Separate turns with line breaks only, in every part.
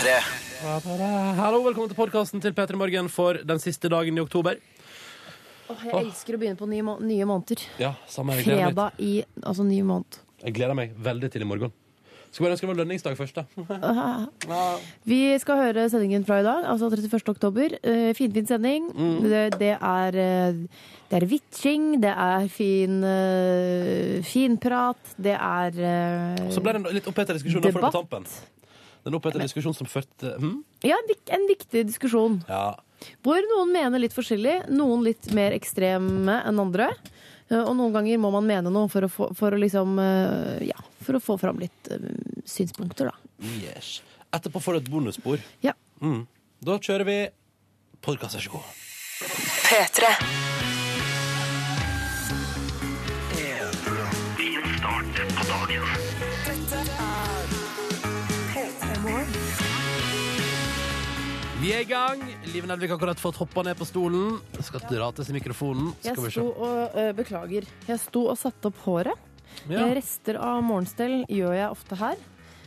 P3.
Hallo, velkommen til podkasten til P3 Morgen for den siste dagen i oktober.
Åh, jeg elsker å begynne på nye, må nye måneder.
Ja, samme her. Jeg gleder meg,
Fredag i altså ny måned.
jeg gleder meg veldig til i morgen. Skal bare ønske det var lønningsdag først, da.
Vi skal høre sendingen fra i dag, altså 31. oktober. Uh, Finfin sending.
Mm.
Det, det er eh, Det er vitsing, det er fin, uh, finprat, det er eh,
Så ble det en litt oppheta diskusjon da, for på
Debatt.
tampen. Den oppheta diskusjon som førte hm?
Ja, en vik- en viktig diskusjon.
Ja.
Hvor noen mener litt forskjellig, noen litt mer ekstreme enn andre. Eh, Og noen ganger må man mene noe for å få, for å liksom, eh, ja, for å få fram litt eh, synspunkter, da.
Yes. Etterpå får du et bonusspor.
Ja.
Mm. Da kjører vi podkast, vær så god.
P3.
Vi er i gang. Liv Nelvik har akkurat fått hoppa ned på stolen. Skal dra til seg mikrofonen.
Jeg
Skal vi
sto
se.
og, øh, beklager. Jeg sto og satte opp håret.
Ja.
Eh, Rester av morgenstell gjør jeg ofte her.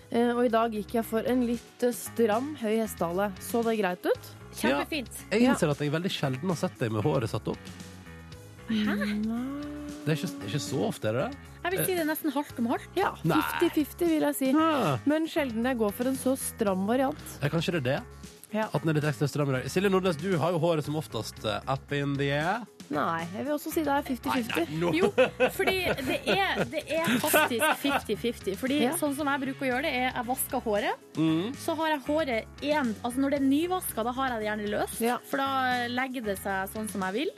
Eh, Og i dag gikk jeg for en litt eh, stram, høy hestehale. Så det greit ut?
Kjempefint.
Jeg innser at jeg veldig sjelden har sett deg med håret satt opp. Det er ikke, det er ikke så ofte, er det det?
Jeg vil si det er nesten halvt om halvt.
Ja,
Nei.
50-50 vil jeg si.
Ah,
Men sjelden jeg går for en så stram variant.
Ja, kanskje det er det?
Ja.
At den er litt ekstra stram i dag. Silje Nordnes, du har jo håret som oftest eh, up in the air.
Nei, jeg vil også si det er 50-50.
Nå-
Jo, fordi det er, det er faktisk 50-50. Fordi
Ja.
sånn som jeg bruker å gjøre det, er jeg vasker håret.
Mm.
Så har jeg håret én Altså når det er nyvaska, da har jeg det gjerne løst.
Ja.
For da legger det seg sånn som jeg vil.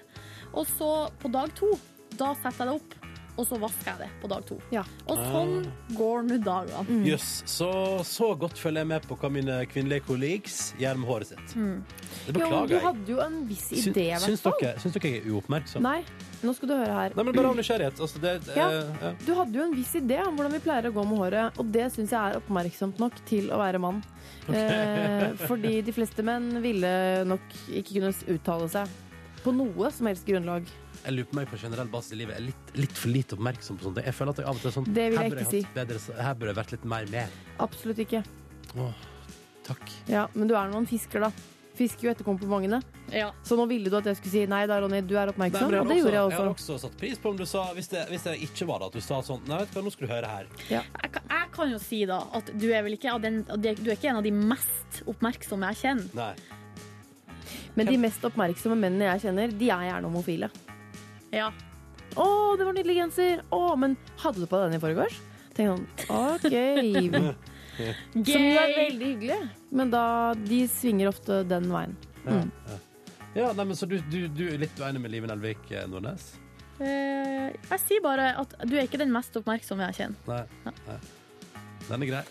Og så på dag to, da setter jeg det opp. Og så vasker jeg det på dag to.
Ja.
Og sånn går nå dagene.
Jøss. Så, så godt følger jeg med på hva mine kvinnelige colleagues gjør med håret sitt. Det beklager jeg.
du hadde jo en viss idé, i
syns,
hvert fall.
dere, syns dere jeg er uoppmerksom?
Nei, nå skal du høre her.
Nei, men bare av nysgjerrighet. Altså, det, det,
Ja.
ja.
Du hadde jo en viss idé om hvordan vi pleier å gå med håret, og det syns jeg er oppmerksomt nok til å være mann. Eh, fordi de fleste menn ville nok ikke kunne uttale seg på noe som helst grunnlag.
Jeg lurer på meg på generell basis i livet. Er litt, litt for lite oppmerksom på sånt. Jeg føler at jeg av og til er sånn
Det vil jeg
her burde
ikke si.
Bedre, her burde jeg vært litt mer med.
Absolutt ikke.
Åh, takk.
Ja, Men du er noen en fisker, da. Fisker jo etter komplimentene.
Ja.
Så nå ville du at jeg skulle si nei da, Ronny, du er oppmerksom.
men
og det gjorde jeg
Jeg har
også.
også satt pris på om du sa Hvis det, hvis det ikke var det, at du sa sånn Nei, vet du hva, nå skal du høre her.
Jeg, kan- jeg kan jo si da at du er vel ikke, av den, du er ikke en av de mest oppmerksomme jeg kjenner.
Nei.
Men de mest oppmerksomme mennene jeg kjenner, de er gjerne homofile.
Ja.
Å, det var nydelig genser! Å, men hadde du på den i forgårs? Tenk sånn, OK. Som jo er veldig hyggelig, men da de svinger ofte den veien.
Ja, ja. ja nei, men Så du, du, du er litt uenig med Liven Elvik eh, Nordnes?
Eh, jeg sier bare at du er ikke den mest oppmerksomme jeg kjenner.
Nei. nei. Den er grei.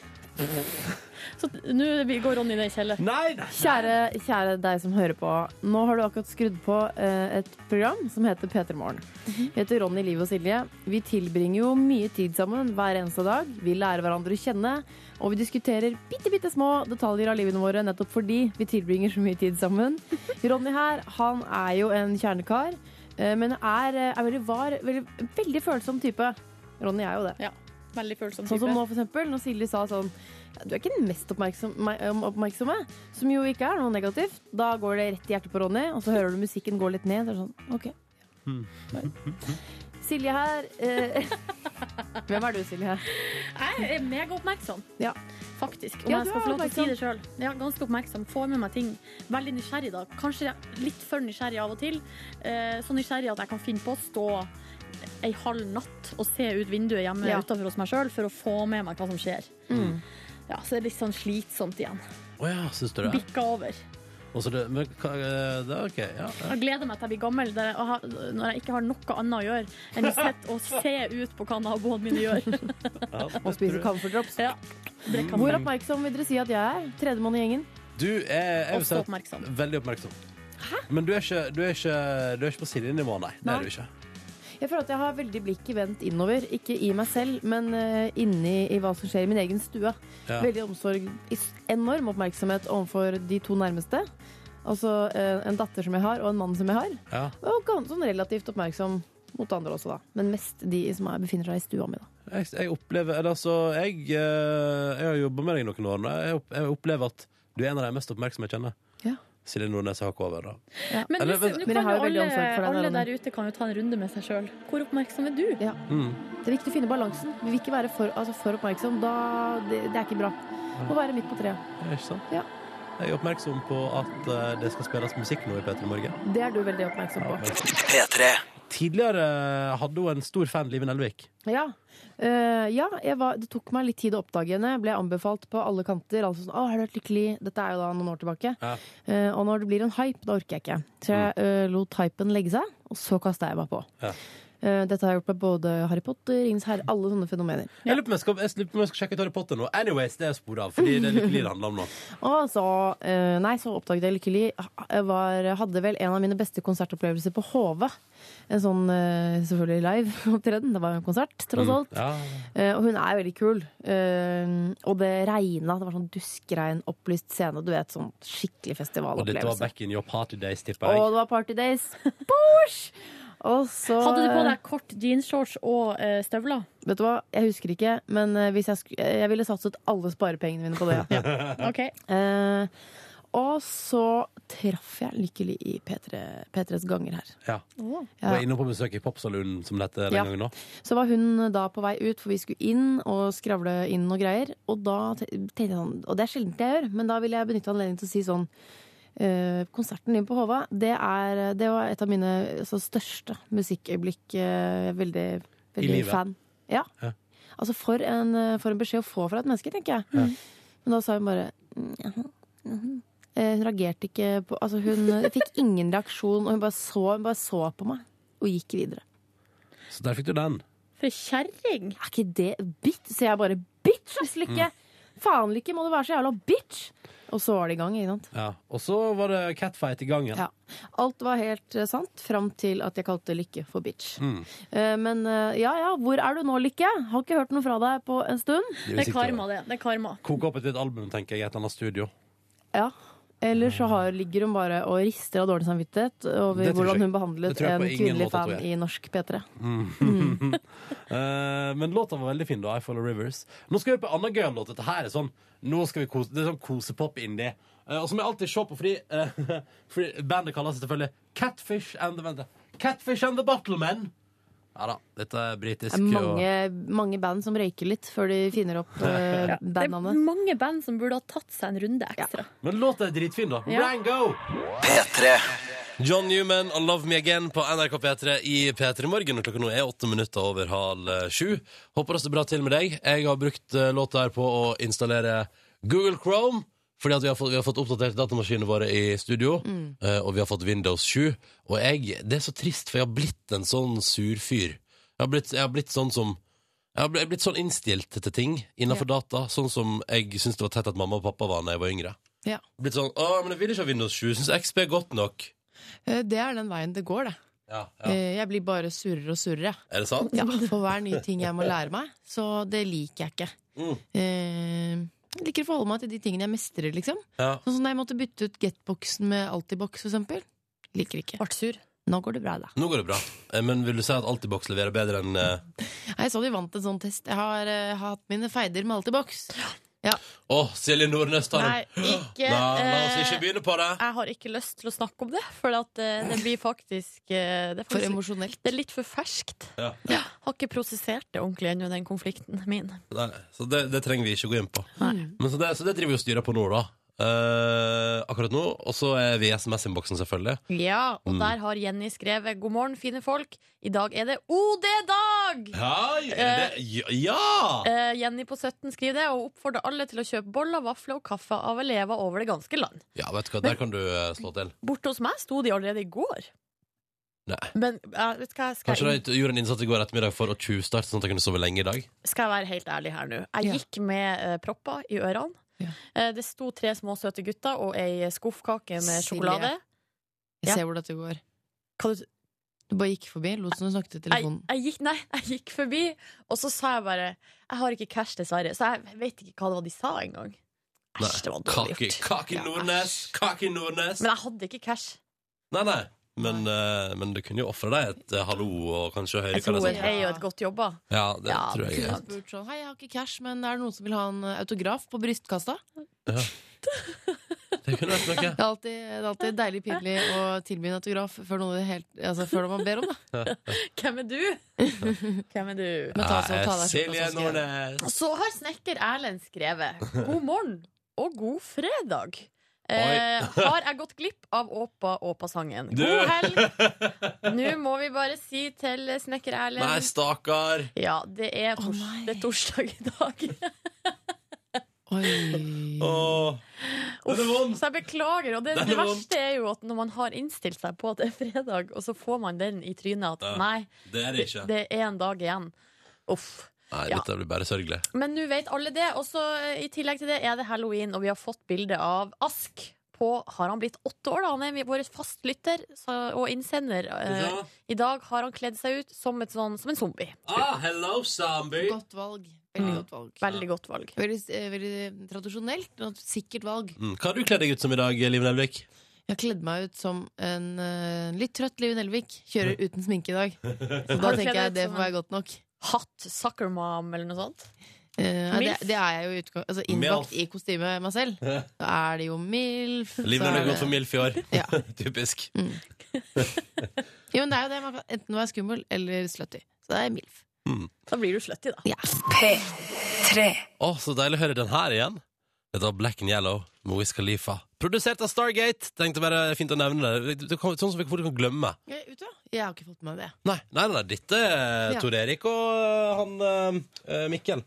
Så nå går Ronny ned i kjelleren.
Nei! nei.
Kjære, kjære deg som hører på. Nå har du akkurat skrudd på eh, et program som heter P3 Morgen. Vi heter Ronny, Liv og Silje. Vi tilbringer jo mye tid sammen hver eneste dag. Vi lærer hverandre å kjenne, og vi diskuterer bitte, bitte små detaljer av livene våre nettopp fordi vi tilbringer så mye tid sammen. Ronny her, han er jo en kjernekar, eh, men er, eh, er veldig var, veldig, veldig følsom type. Ronny er jo det.
Veldig følsom
Sånn som nå, for eksempel, når Silje sa sånn Du er ikke den mest oppmerksom, oppmerksomme, som jo ikke er noe negativt. Da går det rett i hjertet på Ronny, og så hører du musikken gå litt ned. Så er sånn, OK. Silje her. Eh, hvem er du, Silje?
Jeg er megaoppmerksom,
Ja.
faktisk. Om
Ja,
jeg skal få lov til å si det sjøl. Ja, ganske oppmerksom. Får med meg ting. Veldig nysgjerrig, da. Kanskje litt for nysgjerrig av og til. Eh, så nysgjerrig at jeg kan finne på å stå ei halv natt og se ut vinduet hjemme
Ja.
utenfor hos meg sjøl for å få med meg hva som skjer.
Mm.
Ja, Så det er litt sånn slitsomt igjen.
Oh, ja, synes du det?
Bikka over.
Det, men, hva, eh, det er OK. Ja, ja.
Jeg gleder meg til jeg blir gammel jeg, og har- når jeg ikke har noe annet å gjøre enn å sitte og se ut på hva naboene mine gjør.
ja
Og spise camphor drops.
Ja.
Hvor oppmerksom vil dere si at jeg er? Tredjemann i gjengen?
Du er jeg
også oppmerksom.
veldig oppmerksom. Men du er ikke, du er ikke, du er ikke på Silje-nivå, nei. Det er du ikke.
Jeg føler at jeg har veldig blikket vendt innover. Ikke i meg selv, men eh, inni i hva som skjer i min egen stue.
Ja.
Veldig omsorg, enorm oppmerksomhet overfor de to nærmeste. Altså eh, en datter som jeg har, og en mann som jeg har.
Ja.
Og ganske sånn relativt oppmerksom mot andre også, da. Men mest de som er, befinner seg i stua mi, da.
Jeg, jeg opplever eller altså, jeg, eh, jeg har jobba med deg noen år nå. Jeg, jeg opplever at Du er en av de mest oppmerksomme jeg kjenner.
Ja.
Silje Nordnes har over, da.
Men
Eller- men,
men-
Men jeg har
jo
jo veldig
alle,
omsorg for deg,
alle der ute kan jo ta en runde med seg sjøl. Hvor oppmerksom er du?
Ja.
Mm.
Det er viktig å finne balansen. Vi vil ikke være for, altså for oppmerksom. Da, det, det er ikke bra. Må være midt på treet.
Det er ikke sant?
Ja.
Jeg er oppmerksom på at eh, det skal spilles musikk nå i P3 Morgen.
Det er du veldig oppmerksom på.
P3.
Tidligere hadde hun en stor fan, Live Nelvik.
Ja, Uh, ja jeg var, det tok meg litt tid å oppdage henne. Ble anbefalt på alle kanter. Altså sånn, å, har du vært lykkelig? Dette er jo da noen år tilbake.
Ja.
Uh, og når det blir en hype, da orker jeg ikke. Så jeg uh, lot hypen legge seg, og så kasta jeg meg på.
Ja.
Eh, dette har jeg gjort med både Harry Potter, Ringens herre, alle sånne fenomener.
Jeg lurer på om jeg skal, jeg på om jeg skal sjekke ut Harry Potter nå. Anyways, det er spor av, fordi det er lykkelig det handler om nå.
Og så, eh, nei, så oppdaget jeg Lykkelig. Jeg hadde vel en av mine beste konsertopplevelser på HV. En sånn eh, selvfølgelig live-opptreden. Det var en konsert, tross alt.
Ja.
Eh, og hun er veldig kul. Og det regna. Det var sånn duskregn, opplyst scene. Du vet, sånn skikkelig festivalopplevelse.
Og dette var back in your party days, tipper
Og
jeg.
det var Party Days. Bosh! Og så
Hadde du på deg kort jeansshorts og eh, støvler?
Vet du hva, jeg husker ikke, men eh, hvis jeg, sk jeg ville satset alle sparepengene mine på det. Ja.
OK.
Eh, og så traff jeg Lykkelig i P3, P3s ganger her.
Ja.
Å.
Du var inne på besøk i popsalonen som dette den
Ja.
gangen. òg?
Så var hun da på vei ut, for vi skulle inn og skravle inn og greier. Og da te- tenkte jeg sånn, og det er sjelden jeg gjør, men da vil jeg benytte anledningen til å si sånn eh, Konserten din på Håva, det, er, det var et av mine så største musikkøyeblikk. eh, veldig, veldig fan. Ja.
Ja.
Altså for en, eh, for en beskjed å få fra et menneske, tenker jeg.
Ja.
Men da sa hun bare mm. Eh, Hun reagerte ikke på Altså hun eh, fikk ingen reaksjon, og hun bare så, hun bare så på meg og gikk videre.
Så der fikk du den.
For kjerring!
Er ikke det bitch? Så jeg bare bitch, Lykke! Faen, Lykke, må du være så jævla bitch! Og så var det i gang, ikke sant?
Ja. Og så var det catfight i gangen.
Ja. Alt var helt eh, sant, fram til at jeg kalte Lykke for bitch.
Mm.
Eh, men eh, ja ja, hvor er du nå, Lykke? Har ikke hørt noe fra deg på en stund.
Det er karma, det. Det er karma.
Koke opp et nytt album, tenker jeg, i et eller annet studio.
Ja. Eller så har, ligger hun bare og rister av dårlig samvittighet over hvordan hun behandlet en kvinnelig fan i norsk P3.
Eh, men låta var veldig fin, da. I Follow Rivers. Nå skal vi på en annen gøyal låt. Dette her er sånn Nå skal vi kose, Det er sånn kosepop-indie. Uh, og som jeg alltid ser på, fordi, uh, fordi bandet kaller seg selvfølgelig Catfish and the. Catfish and the Bottlemen. Ja da. Dette er britisk.
Det er
og-
mange, mange band som røyker litt før de finner opp uh,
Det er mange band som burde ha tatt seg en runde ekstra.
Men låta er dritfin, da.
Ja.
Rango!
P3.
John Newman og Love Me Again på NRK P3 i P3 Morgen. Og klokka nå er åtte minutter over halv eh, sju. Håper det står bra til med deg. Jeg har brukt eh, låta her på å installere Google Chrome. Fordi at vi har fått, vi har fått oppdatert datamaskinene våre i studio, eh, og vi har fått Windows 7. Og jeg, det er så trist, for jeg har blitt en sånn surfyr. Jeg har blitt, jeg har blitt sånn som jeg har blitt, jeg har blitt sånn innstilt til ting innenfor data, sånn som jeg syntes det var teit at mamma og pappa var da jeg var yngre.
Ja.
Blitt sånn, å, men jeg vil ikke ha Windows 7, syns XP er godt nok.
Eh, Det er den veien det går, det.
Ja, ja.
Eh, Jeg blir bare surere og surere.
Er det sant?
Ja, For hver nye ting jeg må lære meg, så det liker jeg ikke.
Mm.
Eh, Jeg liker å forholde meg til de tingene jeg mestrer, liksom.
Ja.
Sånn som da jeg måtte bytte ut Getboxen med Altibox, for eksempel. Liker ikke.
Ble sur.
Nå går det bra, da.
Nå går det bra. Eh, Men vil du si at Altibox leverer bedre enn eh,
Jeg så de vant en sånn test. Jeg har eh, hatt mine feider med Altibox.
Å, Silje Nordnes tar
Nei,
den.
ikke
La, la oss
eh,
ikke begynne på det.
Jeg har ikke lyst til å snakke om det, for at eh, det blir faktisk eh, Det er,
For
faktisk,
emosjonelt.
det er litt for ferskt.
Ja.
Har ikke prosessert det ordentlig ennå, den konflikten min.
Nei, så det, det trenger vi ikke gå inn på.
Nei.
Men så det, så det driver vi og styrer på nå, da. Eh, akkurat nå. Og så er vi i SMS-innboksen, selvfølgelig.
Ja, og
Mm.
der har Jenny skrevet 'God morgen, fine folk'. I dag er det OD-dag!
Ja! Er det, ja, ja!
Eh, Jenny på 17 skriver det, og oppfordrer alle til å kjøpe boller, vafler og kaffe av elever over det ganske land.
Ja, vet du hva, der kan du eh, slå til.
Borte hos meg sto de allerede i går.
Nei.
Men eh, vet du hva, skal,
Kanskje
jeg,
de gjorde en innsats i går ettermiddag for å tjuvstarte, sånn at jeg kunne sove lenge i dag?
skal jeg være helt ærlig her nå. Jeg
Ja.
gikk med eh, propper i ørene.
Ja.
Eh, det sto tre små søte gutter og ei skuffkake med
Silje.
sjokolade.
Jeg
Ja.
ser hvor det går.
Hva du,
Du bare gikk forbi, lot som du snakket i
jeg,
telefonen.
jeg, gikk, nei, jeg gikk forbi, og så sa jeg bare Jeg har ikke cash, dessverre. Så jeg vet ikke hva det var de sa engang. Æsj, det var dårlig gjort.
kake
kake
Nordnes! Kake Nordnes!
Men jeg hadde ikke cash.
Nei, nei. Men, uh, men du kunne jo ofre deg et uh, hallo og kanskje høre hva det
et
er.
hei og et godt jobba.
Ja, det
Ja,
tror jeg.
Jeg spurt sånn, Hei, jeg har ikke cash, men er det noen som vil ha en eh, autograf på brystkassa?
Det kunne vært noe.
Det er alltid, det er alltid deilig pinlig å tilby en autograf før, noe helt, altså før man ber om det.
Hvem er du? Hvem er du?
Ta, så, ta deg
Silje. Nordnes.
Så har snekker Erlend skrevet God morgen og god fredag. Eh, har jeg gått glipp av Åpa Åpa-sangen? God helg! Nå må vi bare si til snekker
Nei, stakkar.
Ja, det er, tors
oh,
det er torsdag i dag.
Oi.
Oh. er.
Så jeg beklager. Og det, det verste er jo at når man har innstilt seg på at det er fredag, og så får man den i trynet at nei,
Det er det
det, det er en dag igjen. Uff.
Nei,
Ja.
dette blir bare sørgelig.
Men nå vet alle det. Og så eh, i tillegg til det er det halloween, og vi har fått bilde av Ask. På, har han blitt åtte år, da? Han er vår fastlytter så, og innsender. Ja. I dag har han kledd seg ut som, et sånn, som en zombie.
Ah, hello, zombie.
Godt valg. Veldig
Mm.
godt valg.
Veldig godt valg.
Veldig, eh, veldig tradisjonelt og sikkert valg.
Mm. Hva har du kledd deg ut som i dag, Liv Nelvik?
Jeg har kledd meg ut som en uh, litt trøtt Liv Nelvik. Kjører uten sminke i dag. Så da tenker jeg det får være godt nok.
Hatt sucker mom eller noe sånt.
Uh, det, det er jeg jo utgang- altså, innbakt i kostymet meg selv. Da er det jo MILF. Livet er
gått for MILF i år.
Ja.
Typisk.
Jo, men det er jo det. Man kan enten være skummel eller slutty. Så det er MILF.
Da blir du slutty, da.
Ja.
Å, så deilig å høre den her igjen. Dette var Black and Yellow med Wiz Khalifa. Produsert av Stargate. Tenkte bare fint å nevne det. det kan, sånn som vi fort kan glemme.
Jeg, vet du? Jeg har ikke fått med meg det.
Nei, nei, nei dette er
Ja.
Tor Erik og øh, han uh, Mikkel.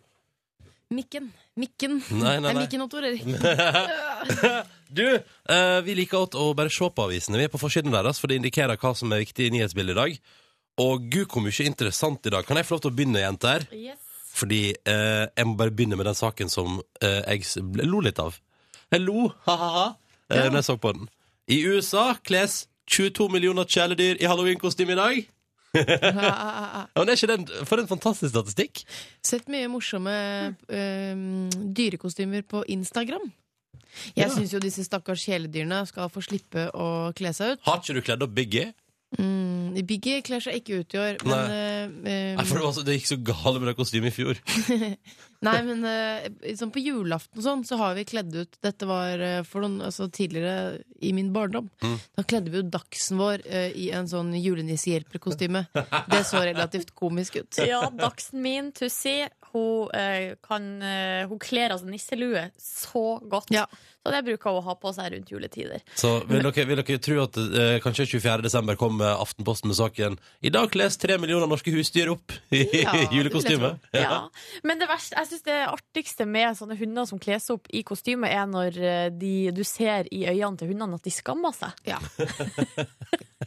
Mikken. Mikken.
Nei, nei, nei.
Mikken og Tor Erik.
Du, uh, vi liker å bare se på avisene. Vi er på forsiden deres, for det indikerer hva som er viktig i nyhetsbildet i dag. Og gud, hvor mye interessant i dag. Kan jeg få lov til å begynne, jenter?
Yes.
Fordi eh, jeg må bare begynne med den saken som eh, jeg ble- lo litt av. Jeg lo, ha-ha-ha, eh, når jeg så på den. I USA kles 22 millioner kjæledyr i halloweenkostyme i dag. Ja, men er ikke den, For en fantastisk statistikk.
Sett mye morsomme øhm, dyrekostymer på Instagram. Jeg
Ja.
syns jo disse stakkars kjæledyrene skal få slippe å kle seg ut.
Har ikke du kledd opp Biggie?
Mm, Biggie kler seg ikke ut i år, men
Nei, for det, var så, det gikk så galt med det kostymet i fjor.
Nei, men øh, sånn på julaften og sånn, så har vi kledd ut Dette var øh, for noen, altså tidligere i min barndom.
Mm.
Da kledde vi jo dagsen vår øh, i en sånn julenissehjelper-kostyme. Det så relativt komisk ut.
Ja, dagsen min, Tussi, hun, eh, kan, eh, hun kler altså nisselue så godt.
Ja.
Så det bruker hun å ha på seg rundt juletider.
Så vil dere, vil dere tro at eh, kanskje 24. desember kommer Aftenposten med saken I dag kles tre millioner norske husdyr opp i
Ja,
julekostyme?
Ja.
Ja. Men det verste, jeg synes det artigste med sånne hunder som kles opp i kostyme, er når eh, de, du ser i øynene til hundene at de skammer seg.
Ja.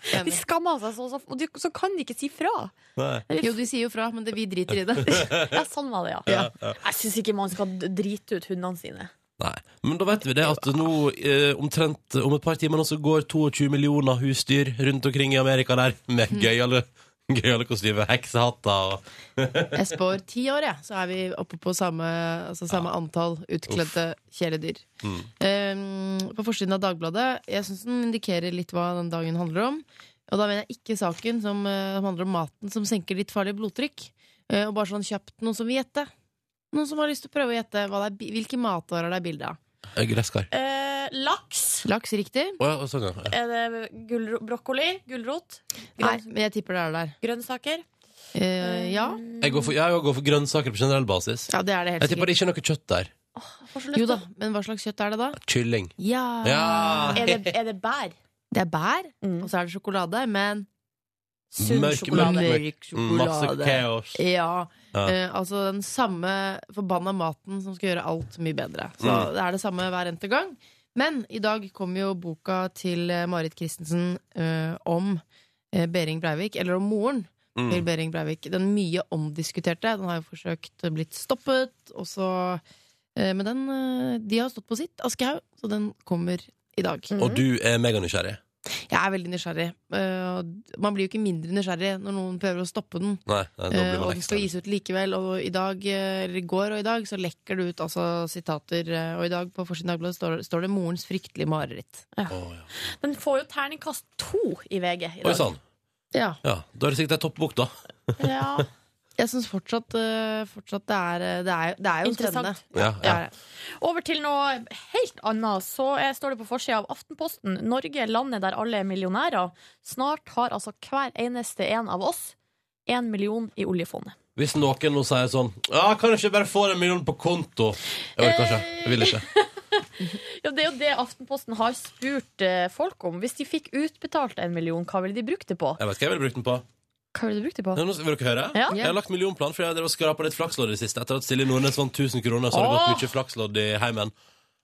De skammer seg, så, så, og de, så kan de ikke si fra.
Nei.
Jo, de sier jo fra, men det, vi driter i det.
Ja, sånn var det, ja. Jeg syns ikke man skal drite ut hundene sine.
Nei. Men da vet vi det at nå eh, omtrent om et par timer nå så går 22 millioner husdyr rundt omkring i Amerika der med gøyale, gøyale kostymer, heksehatter og
Jeg spår ti år, jeg, så er vi oppe på samme, altså samme antall utkledte kjæledyr.
Mm.
Um, på forsiden av Dagbladet Jeg syns den indikerer litt hva den dagen handler om. Og da mener jeg ikke saken som uh, handler om maten som senker ditt farlige blodtrykk. Uh, og bare sånn kjapt, noen som vil gjette? Noen som har lyst til å prøve å gjette hva det er, hvilke matårer det er bilde av?
Eh, gresskar.
Eh, laks.
Laks, riktig?
Oh, ja, sånn, ja.
Er det gulro brokkoli? Gulrot?
Nei, men jeg tipper det er der.
grønnsaker?
Eh, ja.
Jeg går for, jeg går for grønnsaker på generell basis.
ja, det er det helt
Jeg tipper
sikkert.
det ikke er noe kjøtt der.
Oh,
Jo da, men hva slags kjøtt er det da?
Kylling.
Ja!
Ja!
Er det, er det bær?
Det er bær,
Mm.
og så er det sjokolade, men
Sunn
Mørk-
sjokolade.
mørk-
mørk
Mm, Masse kaos.
Ja.
Ja.
Eh, altså den samme forbanna maten som skal gjøre alt mye bedre. Så
Mm.
det er det samme hver eneste gang. Men i dag kommer jo boka til eh, Marit Christensen eh, om eh, Behring Breivik, eller om moren til
Mm.
Behring Breivik. Den mye omdiskuterte. Den har jo forsøkt eh, blitt stoppet, og så eh, Men den De har stått på sitt, Aschehoug, så den kommer i dag.
Mm.
Og du er meganysgjerrig?
Jeg er veldig nysgjerrig. Uh, man blir jo ikke mindre nysgjerrig når noen prøver å stoppe den.
Nei, nei
uh,
blir
og den skal gis ut likevel. Og i dag, eh, eller i går og i dag så lekker det ut altså, sitater. Og i dag på forsiden Dagbladet står, står det 'morens fryktelige mareritt'.
Å, ja.
Den får jo terningkast to i VG i
Oi
dag.
sann.
Ja.
Ja, da er det sikkert ei toppbok, da.
Ja.
Jeg syns fortsatt, eh, fortsatt det, er, eh, det, er, det er jo spennende.
Interessant.
Ja, ja.
er.
Over til noe helt annet. Så jeg står det på forsida av Aftenposten Norge, landet der alle er millionærer. Snart har altså hver eneste en av oss en million i oljefondet.
Hvis noen nå sier sånn Ja, kan jeg ikke bare få en million på konto? Jeg orker ikke. Jeg vil ikke.
Ja, Det er jo det Aftenposten har spurt eh, folk om. Hvis de fikk utbetalt en million, hva ville de brukt det på?
Jeg vet hva jeg ville brukt den på.
Hva har du brukt det på?
Ja, nå Vil dere høre?
Ja.
Jeg har lagt millionplan fordi jeg og skrapa litt flakslodd i det siste. Etter at Silje Nordnes vant 1000 kroner, så har det
Åh!
gått mye flakslodd i heimen.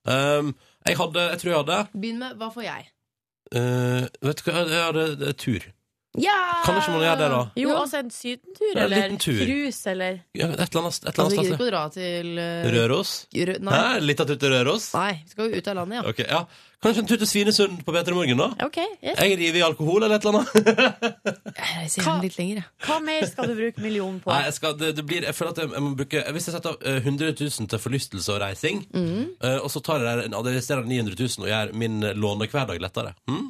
Um, jeg hadde Jeg tror jeg hadde
Begynn med hva får jeg?
uh, Vet du hva, jeg hadde det er tur.
Ja!
Kan ikke man gjøre det, da?
Jo, altså en sydentur,
Ja, en
eller
liten
cruise, eller
Ja, et eller annet, et eller
Altså,
annet
vi gidder
sted.
ikke å dra til uh...
Røros?
Rø nei.
Hæ? Litt av tur til Røros?
nei, vi skal jo ut av landet, ja.
Okay, ja. Kanskje en tur til Svinesund på P3 Morgen, da?
OK. Yes.
Jeg river i alkohol eller et eller annet.
Jeg reiser
Hva-
litt lenger, jeg.
Hva mer skal du bruke millionen på?
Nei, jeg, skal, det, det blir, jeg føler at jeg, jeg må bruke Hvis jeg setter av eh, 100 000 til forlystelse og reising, eh, og så tar jeg der- av 900 000 og gjør min eh, lånehverdag lettere hm?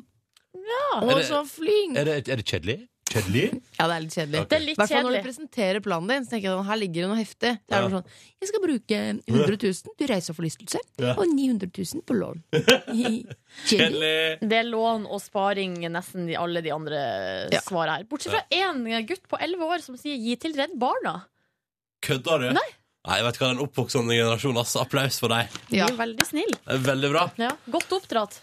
Å,
Er det-
så flink!
er, det, er det kjedelig? Kjedelig?
Ja, det er litt kjedelig.
Ok.
Det er litt
Hvertfall når du
kjedelig.
presenterer planen din, så tenker jeg at her ligger det noe heftig. Det er
Ja.
sånn, jeg skal bruke 100 000 til reiseforlystelse og forlystelse,
Ja.
og 900 000 på lån. Kjedelig.
Kjedelig.
Det er lån og sparing nesten i alle de andre
Ja.
svarene her. Bortsett fra én gutt på 11 år som sier 'gi til Redd Barna'.
Kødder du?
Nei.
Nei, vet du hva, den oppvoksende generasjon, ass. Applaus for deg.
Ja.
Ja.
er veldig snill.
Det er veldig bra.
Ja, godt oppdratt.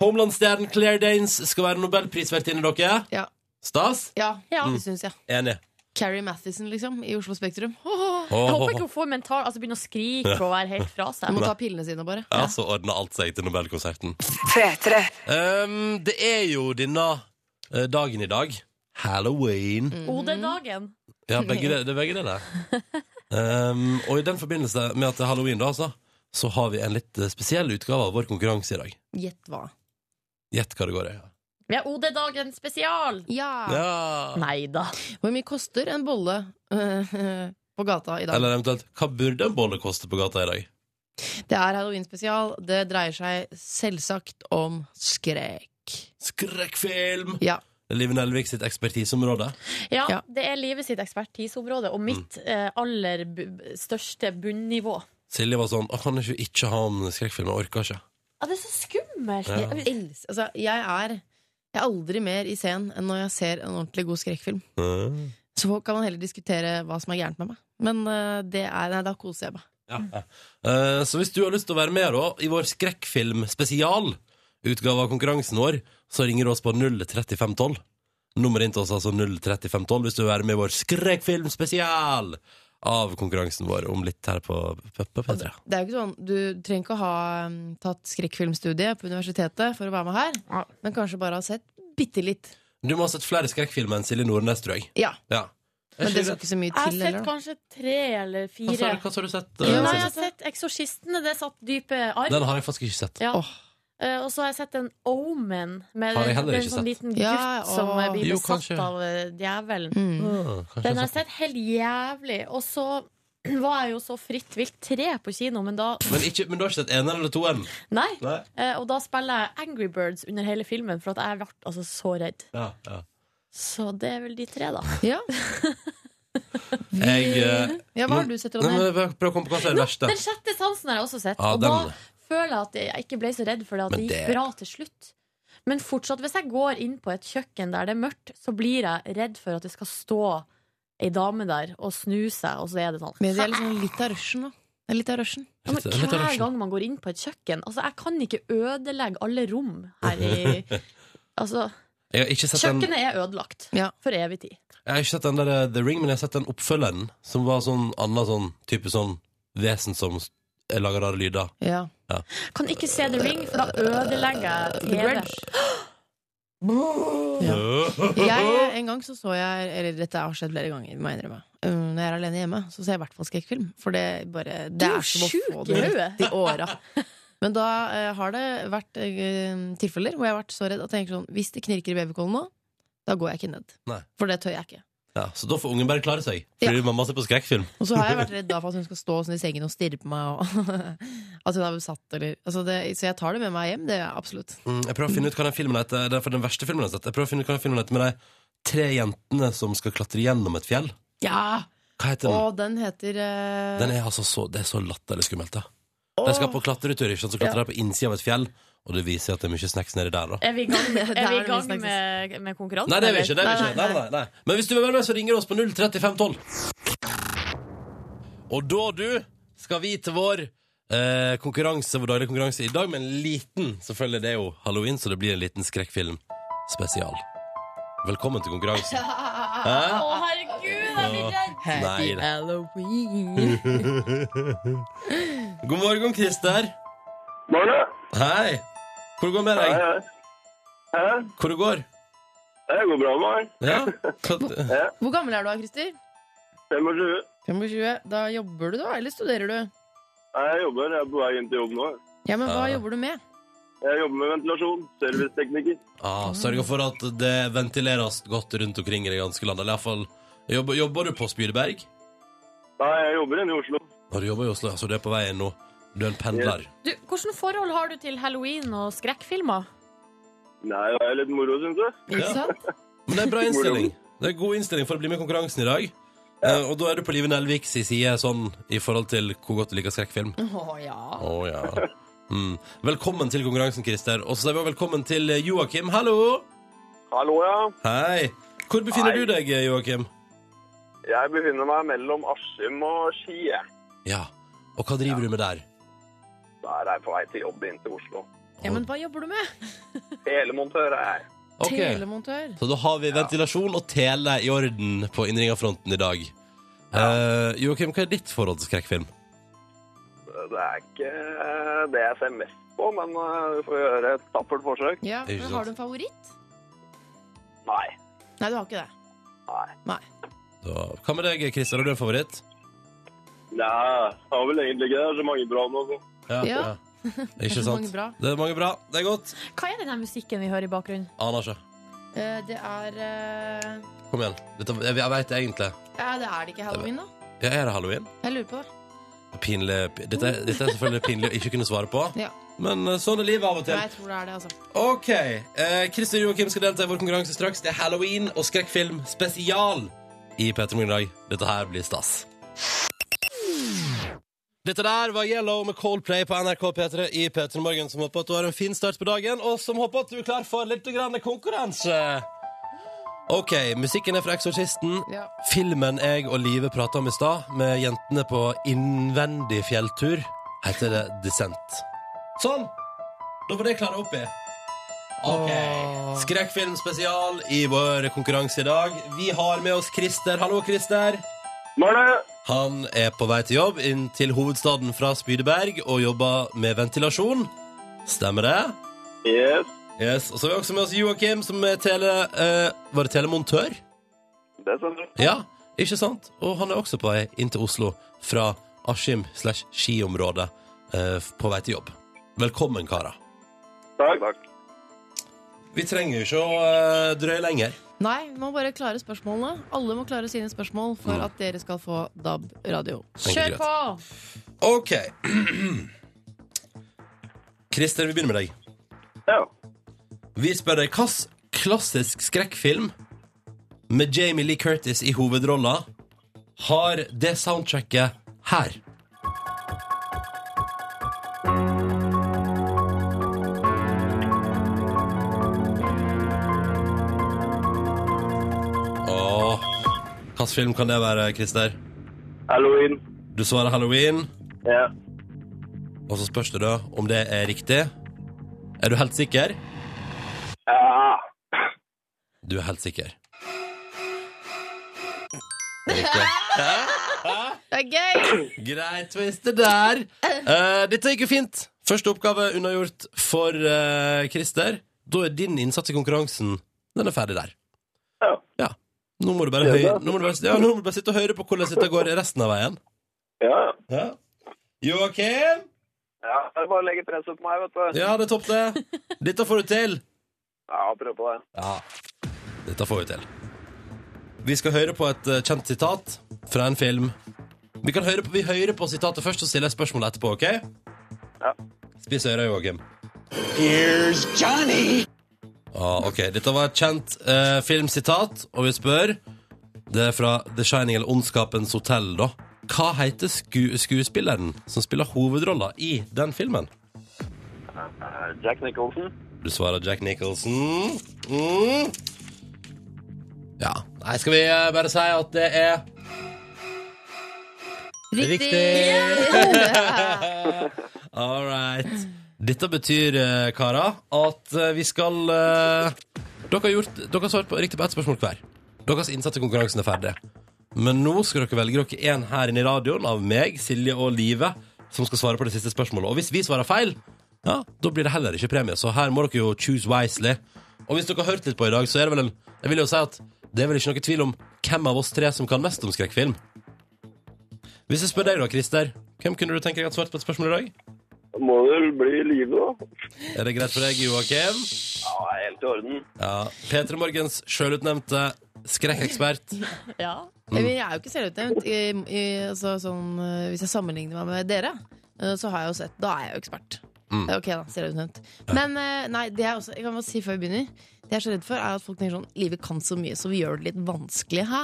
Homeland-stjernen Claire Danes skal være nobelprisvertinne, dere.
Ja.
Stas?
Ja,
Ja.
det syns jeg.
Enig.
Carrie Mathison, liksom, i Oslo Spektrum.
Oh,
Jeg håper ikke
hun
hun får mental Altså begynner å skrike og være helt fra
Hun
seg.
må ta pillene sine, bare.
Ja, så ordner alt seg til Nobelkonserten. Um, det er jo denne uh, dagen i dag. Halloween.
Mm.
OD-dagen.
Ja, begge det, det er begge deler. Um, og i den forbindelse med at det er halloween, da, altså, så har vi en litt eh, spesiell utgave av vår konkurranse i dag.
Gjett hva.
Gjett hva det går i. Ja.
Vi har OD-dagen spesial.
Ja.
Ja.
Nei da.
Hvor mye koster en bolle øh, på gata i dag?
Eller eventuelt, hva burde en bolle koste på gata i dag?
Det er halloween-spesial. Det dreier seg selvsagt om skrekk.
Skrekkfilm!
Ja.
Liv Nelvik sitt ekspertiseområde.
Ja,
Ja.
det er livet sitt ekspertiseområde og mitt eh, aller største bunnivå.
Silje var sånn Å, kan ikke ikke ha om skrekkfilm? Jeg orker ikke.
Ja, det er så skummelt.
Ja.
Jeg, elsker- altså, jeg er jeg er aldri mer i scenen enn når jeg ser en ordentlig god skrekkfilm.
Mm.
Så kan man heller diskutere hva som er gærent med meg. Men øh, det er, nei, da koser jeg meg.
Eh, så hvis du har lyst til å være med da i vår skrekkfilm-spesial, utgave av konkurransen vår, så ringer du oss på 03512. Nummeret inn til oss er altså 03512 hvis du vil være med i vår skrekkfilm-spesial av konkurransen vår om litt her på på- på P3.
Det er jo ikke sånn, Du trenger ikke å ha um, tatt skrekkfilmstudiet på universitetet for å være med her,
Ja.
men kanskje bare ha sett bitte litt.
Du må ha sett flere skrekkfilmer enn Silje Nordnes, tror jeg.
Ja,
Ja.
Men det skal ikke så mye til,
Jeg har sett
eller?
kanskje tre eller
Hva sa,
fire.
hva har du sett? Uh,
Nei, jeg har sett 'Eksorsistene'. Det satt dype arr.
Den har jeg faktisk ikke sett.
Ja.
Åh.
Eh, og så har jeg sett en Omen med
Har jeg
en, sånn liten gutt
Ja,
som eh, blir
Jo,
besatt
kanskje.
av eh, djevelen.
Mm.
Ah,
Den har
jeg
jeg sett helt jævlig. Og så var jeg jo så fritt vilt tre på kino, men da
men, ikke, men du har ikke sett eneren eller toeren?
Nei.
Nei?
Uh, og da spiller jeg Angry Birds under hele filmen, for at jeg ble altså så redd.
Ja, ja.
Så det er vel de tre, da.
Ja.
Jeg uh,
ja, hva har du sett, Ronny?
Prøv å komme på hva som er det verste.
Den sjette sansen har jeg også sett.
Ja,
og
den-
da føler jeg at jeg ikke ble så redd, for det, at
det...
det gikk bra til slutt. Men fortsatt, hvis jeg går inn på et kjøkken der det er mørkt, så blir jeg redd for at det skal stå ei dame der og snu seg, og så er det sånn.
Men det er liksom litt av rushen, da. Det er litt av rushen.
Ja, men hver
rushen.
gang man går inn på et kjøkken Altså, jeg kan ikke ødelegge alle rom her i Altså,
den
kjøkkenet er ødelagt
Ja.
for evig tid.
Jeg har ikke sett den der eh, The Ring, men jeg har sett den oppfølgeren, som var sånn annen sånn type sånn vesen som s- lager rare lyder.
Ja.
Kan ikke se The Ring, for da ødelegger jeg TV.
Grudge. Ja. Jeg, en gang så så jeg Eller dette har skjedd flere ganger, må jeg innrømme. Um, Når jeg er alene hjemme, så ser jeg i hvert fall skrekkfilm. For det, bare, det
Du er
som å få
i
det rett i åra. Men da eh, har det vært eh, tilfeller hvor jeg har vært så redd at jeg tenker sånn Hvis det knirker i babykollen nå, da går jeg ikke ned.
Nei.
For det tør jeg ikke.
Ja, så da får ungen bare klare seg. Fordi mamma ser på skrekkfilm.
Og så har jeg vært redd da for at hun skal stå sånn i sengen og stirre på meg. Og at hun er besatt eller altså det, Så jeg tar det med meg hjem. Det er absolutt.
Mm, jeg prøver å finne ut hva den filmen heter. Det er for den verste filmen jeg har sett. Jeg prøver å finne ut hva den filmen heter med de tre jentene som skal klatre gjennom et fjell.
Ja!
Hva heter den?
Og den heter uh...
Den er altså så, det er så latterlig skummelt, da. De skal på klatretur, ikke sant? så klatrer de på innsida av et fjell, og det viser at det er mye snacks nedi der, da.
Er vi i gang,
med,
er vi i gang med, med konkurransen?
Nei, det er vi ikke. Det er vi ikke. Nei,
nei,
nei, nei. Men hvis du vil være med, så ringer du oss på 03512. Og da, du, skal vi til vår eh, konkurranse, vår daglige konkurranse i dag med en liten Selvfølgelig, det er jo halloween, så det blir en liten skrekkfilm spesial. Velkommen til konkurransen. Hæ?
Å, herregud, jeg blir redd!
Nei, det-
Halloween.
God morgen, Christer.
Morgen.
Hei. Hvor går det med deg?
hei. Hæ?
Hvor det går?
Det går bra med meg.
Ja? Hvor,
Hvor gammel er du Christer?
25.
25. Da jobber du, da? Eller studerer du?
Nei, Jeg jobber. Jeg er på vei inn til jobb nå.
Ja, men hva
Ja.
jobber du med?
Jeg jobber med ventilasjon. Servicetekniker.
Ah, Sørger for at det ventileres godt rundt omkring i det ganske land. Eller iallfall jobber, jobber du på Spydeberg?
Nei, jeg jobber inne i Oslo.
Ah, du jobber i Oslo, så du er på vei inn nå. Du er en pendler.
Du, hvordan forhold har du til halloween og skrekkfilmer?
Nei, det er litt moro, syns jeg.
Ikke
Ja.
sant?
Men det er bra innstilling. Det er god innstilling for å bli med i konkurransen i dag. Eh, og da er du på Live Nelviks side sånn i forhold til hvor godt du liker skrekkfilm.
Å ja.
Å ja. Mm. Velkommen til konkurransen, Christer. Og så sier vi også velkommen til eh, Joakim. Hallo!
Hallo, ja.
Hei. Hvor befinner
Hei.
du deg, Joakim?
Jeg befinner meg mellom Askim og Skie.
Ja. Og hva driver du med der?
Er på vei til jobb inn til Oslo.
ja. Men hva jobber du med?
Telemontør er jeg.
Ok.
Telemontør.
Så da har vi ventilasjon og tele i orden på innringerfronten i dag. Eh, Joakim, hva er ditt forhold til skrekkfilm?
Det er ikke det jeg ser mest på, men eh, vi får gjøre et tappert forsøk.
Ja,
Ikke
men
sant.
Har du en favoritt?
Nei.
Nei, du har ikke det.
Nei.
Da, hva med deg, Kristian? Har du en favoritt?
Nei, jeg har vel egentlig ikke det. Det er så mange bra nå.
Ja.
Ja.
Ikke sant? Det er mange bra. Det er godt.
Hva er den musikken vi hører i bakgrunnen?
Aner ikke.
Eh, Det er eh,
Kom igjen. Dette, jeg, jeg veit egentlig.
Ja, det er det ikke halloween, da?
Ja, er det halloween?
Jeg lurer på det.
Pinlig Dette, er- dette er selvfølgelig pinlig å ikke kunne svare på,
Ja.
men eh, sånn er livet av og til.
jeg tror det er det, altså.
OK. Eh, Christer Joakim skal delta i vår konkurranse straks. Det er halloween og skrekkfilm spesial i P3 Morgen i dag. Dette her blir stas. Dette der var Yellow med Coldplay på NRK P3 i P3 Morgen, som håper at du har en fin start på dagen, og som håper at du er klar for litt grann konkurranse. OK, musikken er fra Eksorsisten.
Ja.
Filmen jeg og Live prata om i stad, med jentene på innvendig fjelltur, heter det Descent. Sånn! Da var det klare opp i. Ok. Skrekkfilmspesial i vår konkurranse i dag. Vi har med oss Christer. Hallo, Christer.
Morgen!
Han er på vei til jobb inn til hovedstaden fra Spydeberg og jobber med ventilasjon. Stemmer det?
Yes,
Yes. Og så har vi også med oss Joakim, som er tele... eh, var det telemontør?
det stemmer.
Ja, ikke sant? Og han er også på vei inn til Oslo fra Askim slash skiområdet eh, på vei til jobb. Velkommen, karer.
Takk. Takk.
Vi trenger jo ikke å eh, drøye lenger.
Nei, vi må bare klare spørsmålene. Alle må klare sine spørsmål for
Mm.
at dere skal få DAB radio.
Kjør på!
OK. Christer, vi begynner med deg.
Ja.
Vi spør deg hvilken klassisk skrekkfilm med Jamie Lee Curtis i hovedrolla har det soundtracket her? Hvilken film kan det være, Christer?
Halloween.
Du svarer Halloween,
Ja.
og så spørs det da om det er riktig. Er du helt sikker?
Ja.
Du er helt sikker. Riktig.
Det er gøy!
Greit twist det der. Eh, dette gikk jo fint. Første oppgave unnagjort for eh, Christer. Da er din innsats i konkurransen Den er ferdig der.
Ja.
Ja. Nå må du bare, høy, nå må du bare, ja, nå må du bare sitte og høre på hvordan dette går resten av veien.
Ja.
Ja. Joakim?
ja. Det er bare å legge presset på meg, vet du.
Ja, det er topp, det. Dette får du til.
Ja, prøv på det.
Ja, dette får vi til. Vi skal høre på et eh, kjent sitat fra en film. Vi, kan høre på, vi hører på sitatet først, og stiller spørsmålet spørsmål etterpå, OK?
Ja.
Spiss øra, Joakim.
Here's Johnny.
Ah, ok, Dette var et kjent eh, filmsitat, og vi spør Det er fra The Shining eller Ondskapens hotell, da. Hva heter sku skuespilleren som spiller hovedrolla i den filmen?
Eh, Jack Nicholson.
Du svarer Jack Nicholson. Mm. Ja. Nei, skal vi eh, bare si at det er All right. Dette betyr, eh, karer, at eh, vi skal eh, Dere har, har svart riktig på ett spørsmål hver. Deres innsats i konkurransen er ferdig. Men nå skal dere velge dere en her inne i radioen av meg, Silje og Live, som skal svare på det siste spørsmålet. Og hvis vi svarer feil, ja, da blir det heller ikke premie. Så her må dere jo choose wisely. Og hvis dere har hørt litt på i dag, så er det vel en Jeg vil jo si at det er vel ikke noe tvil om hvem av oss tre som kan mest om skrekkfilm. Hvis jeg spør deg da, Christer, hvem kunne du tenke deg at svarte på et spørsmål i dag?
Må det bli live, da?
Er det greit for deg, Joakim?
Ja, helt i orden.
Ja. P3 Morgens sjølutnevnte skrekkekspert.
Ja.
Men Jeg er jo ikke selvutnevnt. I, i, altså, sånn, eh, hvis jeg sammenligner meg med dere, eh, så har jeg jo sett Da er jeg jo ekspert.
Mm.
Er Ok, da. Selvutnevnt. Men eh, nei, det jeg, også, jeg kan bare si før vi begynner Det jeg er så redd for, er at folk tenker sånn Livet kan så mye, så vi gjør det litt vanskelig, hæ?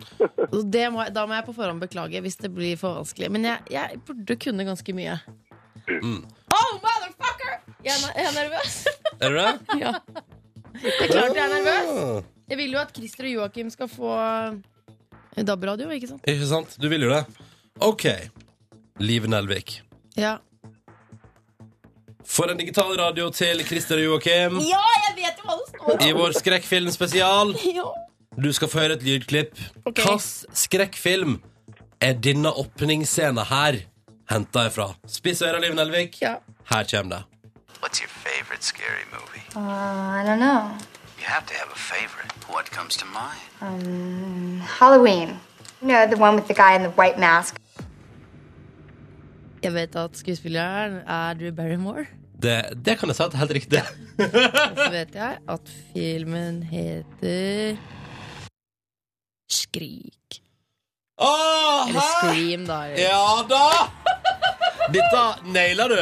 Det må, jeg- da må jeg på forhånd beklage hvis det blir for vanskelig. Men jeg, jeg burde kunne ganske mye.
Mm.
Oh, motherfucker! Jeg er, jeg er nervøs.
Er du det?
ja. Det er klart jeg er nervøs. Jeg vil jo at Christer og Joakim skal få eh, DAB-radio, ikke sant?
Ikke sant? Du vil jo det. OK. Liv Nelvik.
Ja.
For en digital radio til Christer og Joakim
ja, jeg vet jo hva det står
i vår skrekkfilmspesial.
Ja.
Du skal få høre et lydklipp.
Okay.
Hvilken skrekkfilm er denne åpningsscenen her henta ifra? Spiss øra, Liv Nelvik.
Ja.
Her kommer det.
What's your favorite scary movie?
Uh, I don't know.
You have to have a favorite. What comes to mind?
Um, Halloween. You know, the one with the guy in the white mask.
Jeg vet at skuespilleren er Drew Barrymore.
Det, det kan jeg si at er helt riktig.
Og så vet jeg at filmen heter Skrik.
Åh,
Eller Scream, da.
Ja da! Dette naila du.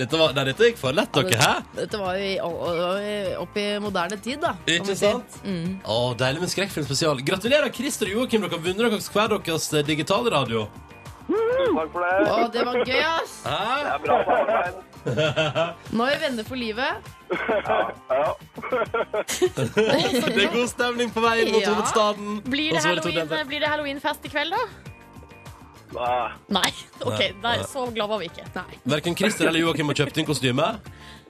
Dette, var, nei, dette gikk for lett, dere. Hæ?
Dette var jo opp i moderne tid, da.
Ikke sant? Å, Deilig med skrekkfilm spesial. Gratulerer, Christer og Joakim. Dere har vunnet deres hver deres digitale radio.
Takk for det.
Å, det var gøy, ass!
Hæ?
Det er bra samarbeid.
Nå er vi venner for livet.
Ja.
Det er god stemning på vei mot
Ja.
hovedstaden.
Blir, det
det
halloweenfest i kveld, da?
Nei.
Nei. Ok,
Nei,
så glad var vi ikke.
Verken Christer eller Joakim har kjøpt inn kostyme.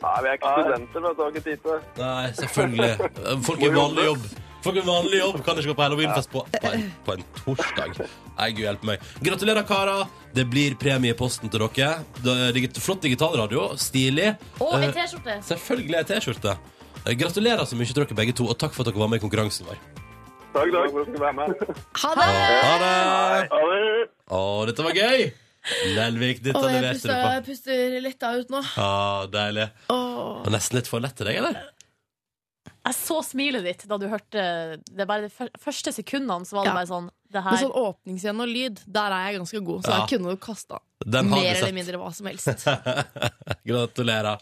Nei, vi er ikke studenter, vet du. Har ikke tid til det.
Nei, selvfølgelig. Folk i vanlig jobb. Folk i vanlig jobb kan ikke gå på halloweenfest på, på, en, på en torsdag. Nei, gud hjelpe meg. Gratulerer, karer. Det blir premie i posten til dere. Det er digi- Flott digitalradio. Stilig.
Og en
Eh,
T-skjorte.
Selvfølgelig en T-skjorte. Eh, Gratulerer så mye til dere begge to, og takk for at dere var med i konkurransen vår.
Takk, takk for at du skulle være med.
Ha det!
Ha det!
Ha det.
Å, dette var gøy! Lelvik, dette
Åh, jeg
leverte
puster,
du på.
jeg puster letta ut nå.
Ja, deilig.
Åh.
var nesten litt for lett til deg, eller?
Jeg så smilet ditt da du hørte Det er bare de fyr- første sekundene så var det
Ja.
bare sånn Det
Men
her
sånn åpningsscene og lyd, der er jeg ganske god. Så
Ja.
jeg kunne jo kasta
Den har
mer
vi
eller
sett.
mindre hva som helst.
Gratulerer.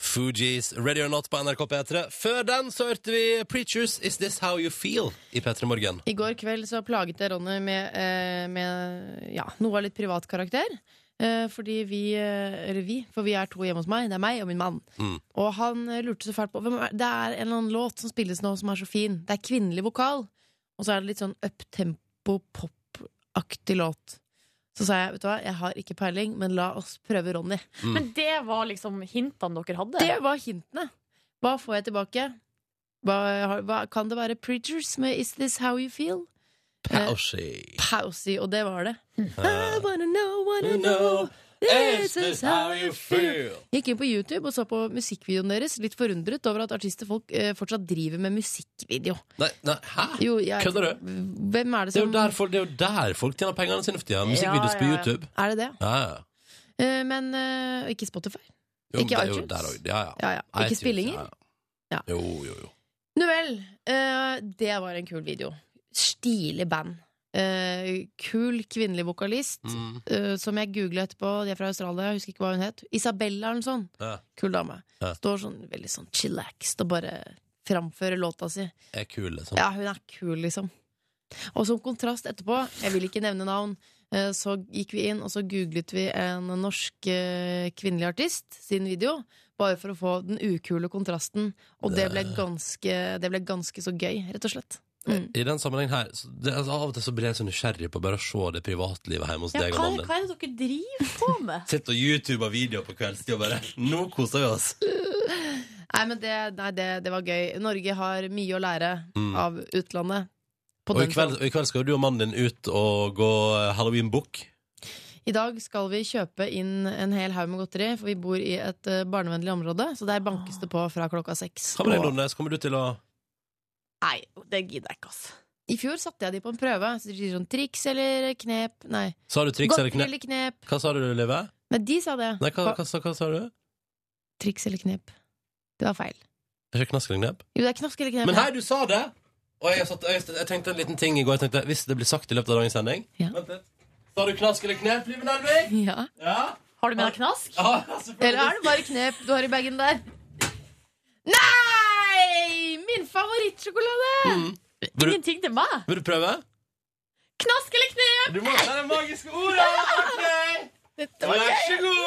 Fugees Ready or Not på NRK P3. Før den så hørte vi Preachers Is This How You Feel i P3 Morgen.
I går kveld så plaget jeg Ronny med, eh, med ja, noe av litt privat karakter. Eh, fordi vi, eh, eller vi, for vi er to hjemme hos meg. Det er meg og min mann.
Mm.
Og han lurte så fælt på hvem er, Det er en eller annen låt som spilles nå som er så fin. Det er kvinnelig vokal. Og så er det litt sånn uptempo, pop-aktig låt. Så sa jeg vet du hva, jeg har ikke peiling, men la oss prøve Ronny.
Men det var liksom hintene dere hadde.
Det var hintene. Hva får jeg tilbake? Hva, hva, kan det være Preachers med Is This How You Feel?
Pausi.
Pausy, og det var det. I
Uh,
wanna know, wanna
know Is this how you feel?
Gikk inn på YouTube og så på musikkvideoen deres. Litt forundret over at artister folk eh, fortsatt driver med musikkvideo.
Nei, nei, hæ?
Jo, jeg,
Kødder du?
Hvem er det
Det er,
som
jo der folk, det er jo der folk tjener pengene sine for tida. Musikkvideoer på. YouTube.
Er det det?
Ja, ja.
Eh, men eh, ikke Spotify.
Jo,
Ikke
det er jo
iTunes?
der også. Ja, ja.
Ja, ja. Ikke
iTunes,
spillinger?
ja,
Ja.
Jo, jo, jo.
Nå vel. eh, det var en kul video. Stilig band. Eh, kul kvinnelig vokalist.
Mm.
eh, som jeg googla etterpå. De er fra Australia. Jeg husker ikke hva hun het. Isabella eller noe sånt.
Ja.
Kul dame.
Ja.
Står sånn veldig sånn chillaxed og bare framfører låta si.
Er kul, liksom.
Ja, hun er kul, liksom. Og som kontrast etterpå, jeg vil ikke nevne navn, eh, så gikk vi inn og så googlet vi en norsk eh, kvinnelig artist sin video. Bare for å få den ukule kontrasten. Og det ble ganske, det ble ganske så gøy, rett og slett. Mm.
I den sammenhengen her så det, altså, Av og til så blir jeg så nysgjerrig på bare å se det privatlivet hjemme hos
Ja,
deg og mannen din.
hva er det dere driver på med?
Sitter og YouTuber videoer på kveldstid og bare Nå koser vi oss!
Nei, men det, nei, det, det var gøy. Norge har mye å lære
Mm.
av utlandet. På
Og i kveld, og I kveld skal du og mannen din ut og gå eh, halloween-bukk.
I dag skal vi kjøpe inn en hel haug med godteri, for vi bor i et eh, barnevennlig område. Så der bankes det på fra klokka seks.
Nordnes? Kommer du til å
Nei, det gidder jeg ikke, altså.
I fjor satte jeg de på en prøve. Så de sier sånn triks eller knep. Nei.
Sa du triks eller knep?
eller knep.
Hva sa du, Live?
Nei, de sa det.
Nei, hva, hva, sa- hva sa du?
Triks eller knep. Det var feil.
Er ikke knask eller knep?
Jo, det er knask eller knep.
Men hei, du sa det! Og jeg, satt, jeg, jeg tenkte en liten ting i går. Jeg tenkte, Hvis det blir sagt i løpet av dagens sending
Ja.
Vent litt. Sa du knask eller knep, Live Nelvik?
Ja.
Ja?
Har du med deg knask?
ja selvfølgelig.
Eller er det bare knep du har i bagen der? Nei! Min favorittsjokolade!
Mm. Vil, du,
Ingenting til meg!
vil du prøve?
Knask eller knep!
Du må ta det magiske ordet! Ok!
Dette var
Vær så god!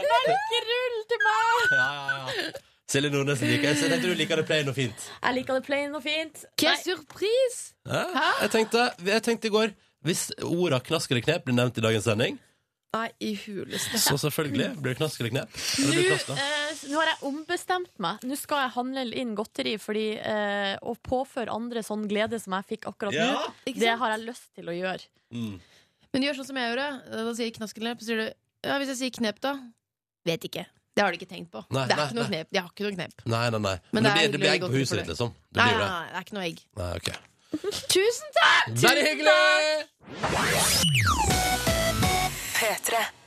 Melkerull til meg!
Ja, ja, ja. Silje Nordnes liker Jeg tenkte du liker det plain og fint.
Jeg liker det plain og fint.
Hva
Nei,
surprise!
Ja? Jeg, tenkte, jeg tenkte i går Hvis orda knask eller knep blir nevnt i dagens sending,
Nei, i huleste.
så selvfølgelig blir det knask eller knep. Eller
Nå
blir det knask, da?
eh, nå har jeg ombestemt meg. Nå skal jeg handle inn godteri fordi eh, å påføre andre sånn glede som jeg fikk akkurat
Ja.
nå,
Ikke
det
sant?
har jeg lyst til å gjøre.
Mm.
Men gjør sånn som jeg gjorde. Da sier jeg knask eller knep. Så sier du ja, hvis jeg sier knep, da? Vet ikke. Det har du ikke tenkt på.
Nei,
det er
nei,
ikke noe
nei.
knep. De har ikke noe knep.
Nei, nei, nei.
Men
Men det,
det er
blir, det blir
hyggelig
egg på huset
for
ditt,
det.
liksom. Det
Nei,
blir
nei,
det.
nei, det er ikke noe egg.
Nei, ok.
Tusen takk!
Veldig hyggelig!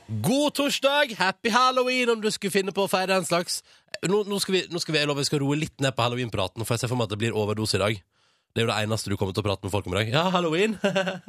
God torsdag! Happy halloween, om du skulle finne på å feire en slags Nå, nå skal vi, nå skal vi, jeg lover, vi skal roe litt ned på halloweenpraten, for jeg ser for meg at det blir overdose i dag. Det er jo det eneste du kommer til å prate med folk om i dag. Ja, halloween!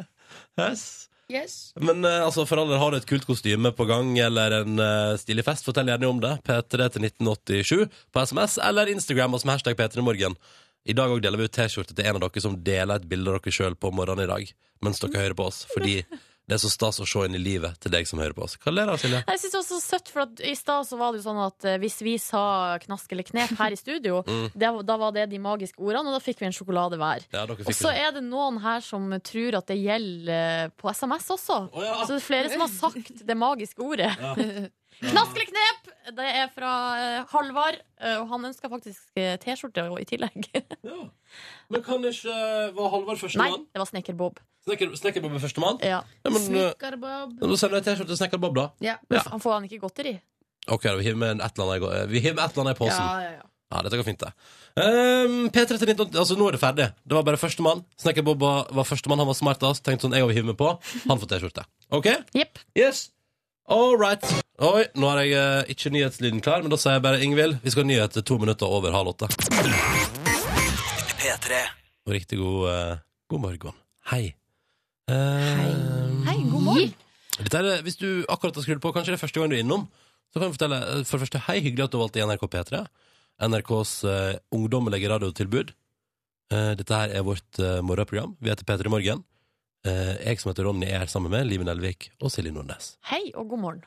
yes.
Yes.
Men eh, altså, for alle har du et kult kostyme på gang eller en uh, stilig fest, fortell gjerne om det. P3 til 1987 på SMS eller Instagram og som hashtag P3morgen. I dag òg deler vi ut T-skjorte til en av dere som deler et bilde av dere sjøl på morgenen i dag mens dere hører på oss. Fordi det er så stas å se inn i livet til deg som hører på oss. Hva ler du av, Silje?
Jeg synes det var så søtt, for at I stad så var det jo sånn at eh, hvis vi sa knask eller knep her i studio,
Mm.
det, da var det de magiske ordene, og da fikk vi en sjokolade hver.
Ja,
Og så er det noen her som tror at det gjelder eh, på SMS også.
Oh, ja.
Så det er flere som har sagt det magiske ordet. Knask eller knep! Det er fra eh, Halvard, eh, og han ønsker faktisk eh, T-skjorte og i tillegg.
Ja. Men kan ikke Var Halvard
Nei,
førstemann?
det var Snekker-Bob.
Snekker, Snekkerbob er førstemann?
Ja.
Ja, men eh, da sender jeg T-skjorte til Snekkerbob, da.
Ja.
Ja.
Han får han ikke godteri?
Ok, da, vi hiver med et eller annet i gå- vi hiver med et eller annet i posen.
Ja, ja, ja.
Ja, dette går fint, det. Um, P3 til 19, altså Nå er det ferdig. Det var bare førstemann. Snekkerbob var, var førstemann. Han var smartest. Tenkte sånn, jeg vil hive meg på. Han får T-skjorte. OK?
Jepp.
Yes. All right. Oi, nå har jeg eh, ikke nyhetslyden klar, men da sier jeg bare Ingvild, vi skal ha nyheter to minutter over halv åtte. Og riktig god, eh, god morgen. Hei. Hei.
Hei, god morgen.
Dette er, hvis du akkurat har skrudd på, kanskje det er første gang du er innom, så kan jeg fortelle eh, for det første hei, hyggelig at du valgte NRK P3. NRKs eh, ungdommelige radiotilbud. Eh, dette her er vårt eh, morgenprogram. Vi heter P3 Morgen. Eh, jeg som heter Ronny er sammen med Live Nelvik og Silje Nordnes.
Hei og god morgen.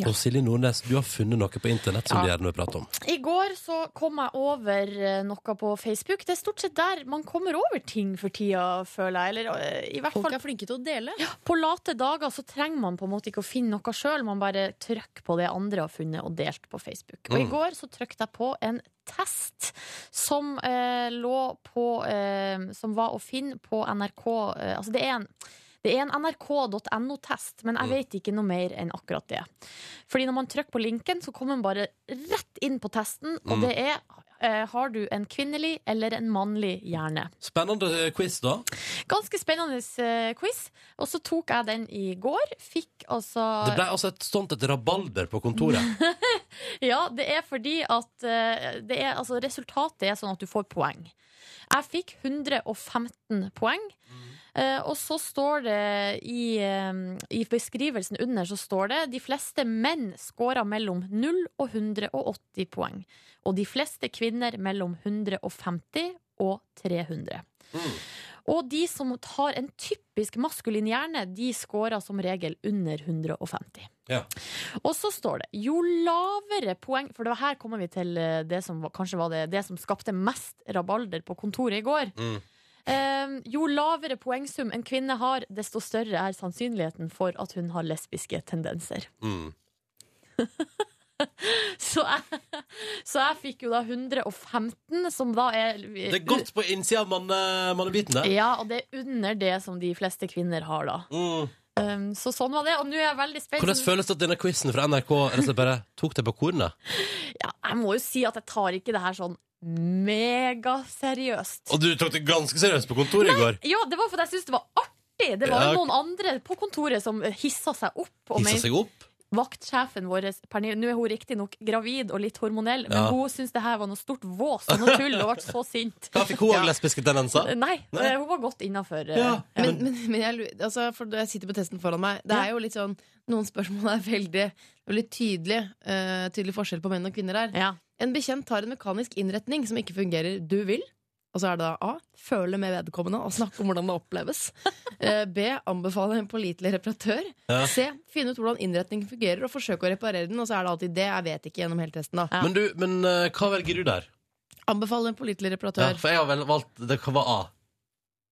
Ja.
Og Silje Nordnes, du har funnet noe på internett som
Ja.
du gjerne vil prate om.
I går så kom jeg over eh, noe på Facebook. Det er stort sett der man kommer over ting for tida, føler jeg. Eller eh, i hvert
Folk
fall
er flinke til å dele.
på late dager så trenger man på en måte ikke å finne noe sjøl. Man bare trykker på det andre har funnet og delt på Facebook. Og i
Mm.
går så trykket jeg på en test som eh, lå på eh, Som var å finne på NRK eh, Altså det er en det er en nrk.no-test, men jeg
Mm.
vet ikke noe mer enn akkurat det. Fordi når man trykker på linken, så kommer man bare rett inn på testen, og
Mm.
det er eh, har du en kvinnelig eller en mannlig hjerne.
Spennende eh, quiz, da.
Ganske spennende eh, quiz. Og så tok jeg den i går. Fikk altså
Det ble altså et sånt et rabalder på kontoret.
Ja, det er fordi at det er, altså, resultatet er sånn at du får poeng. Jeg fikk 115 poeng. Eh, og så står det i, eh, i beskrivelsen under så står det de fleste menn scorer mellom 0 og 180 poeng. Og de fleste kvinner mellom 150 og 300. Og de som har en typisk maskulin hjerne, de scorer som regel under 150.
Ja.
Og så står det jo lavere poeng For det var her kommer vi til eh, det som kanskje var det, det som skapte mest rabalder på kontoret i går.
Mm.
Eh, jo lavere poengsum en kvinne har, desto større er sannsynligheten for at hun har lesbiske tendenser.
Mm.
Så jeg, så jeg fikk jo da 115, som da er
Det er godt på innsida av manne, mannebiten, det.
Ja, og det er under det som de fleste kvinner har, da.
Mm.
Um, så sånn var det. Og nå er jeg veldig spent.
Hvordan føles det at denne quizen fra NRK bare tok deg på kornet?
Ja, jeg må jo si at jeg tar ikke det her sånn megaseriøst.
Og du tok det ganske seriøst på kontoret i går.
Ja, det var fordi jeg syntes det var artig. Det var
Ja.
jo noen andre på kontoret som hissa seg opp. Og
Hissa seg opp.
Vaktsjefen vår, Pernille, nå er hun riktignok gravid og litt hormonell, men
Ja.
hun syntes det her var noe stort vås og noe tull og ble så sint.
Hva fikk hun òg lesbiske tendenser?
Nei,
Nei.
eh, hun var godt innafor.
Ja.
Men, men, men jeg, altså, for jeg sitter på testen foran meg. Det er jo litt sånn Noen spørsmål er veldig, veldig tydelige. eh, tydelig forskjell på menn og kvinner her.
Ja.
En bekjent har en mekanisk innretning som ikke fungerer du vil. Og så er det da A. Føle med vedkommende og snakke om hvordan det oppleves. Eh, B. Anbefale en pålitelig reparatør.
Ja.
C. Finne ut hvordan innretningen fungerer og forsøke å reparere den. Og så er det alltid det. Jeg vet ikke gjennom hele testen. da
Ja.
Men, du, men eh, hva velger du der?
Anbefale en pålitelig
Ja,
reparatør.
for jeg har vel valgt Det kan være A.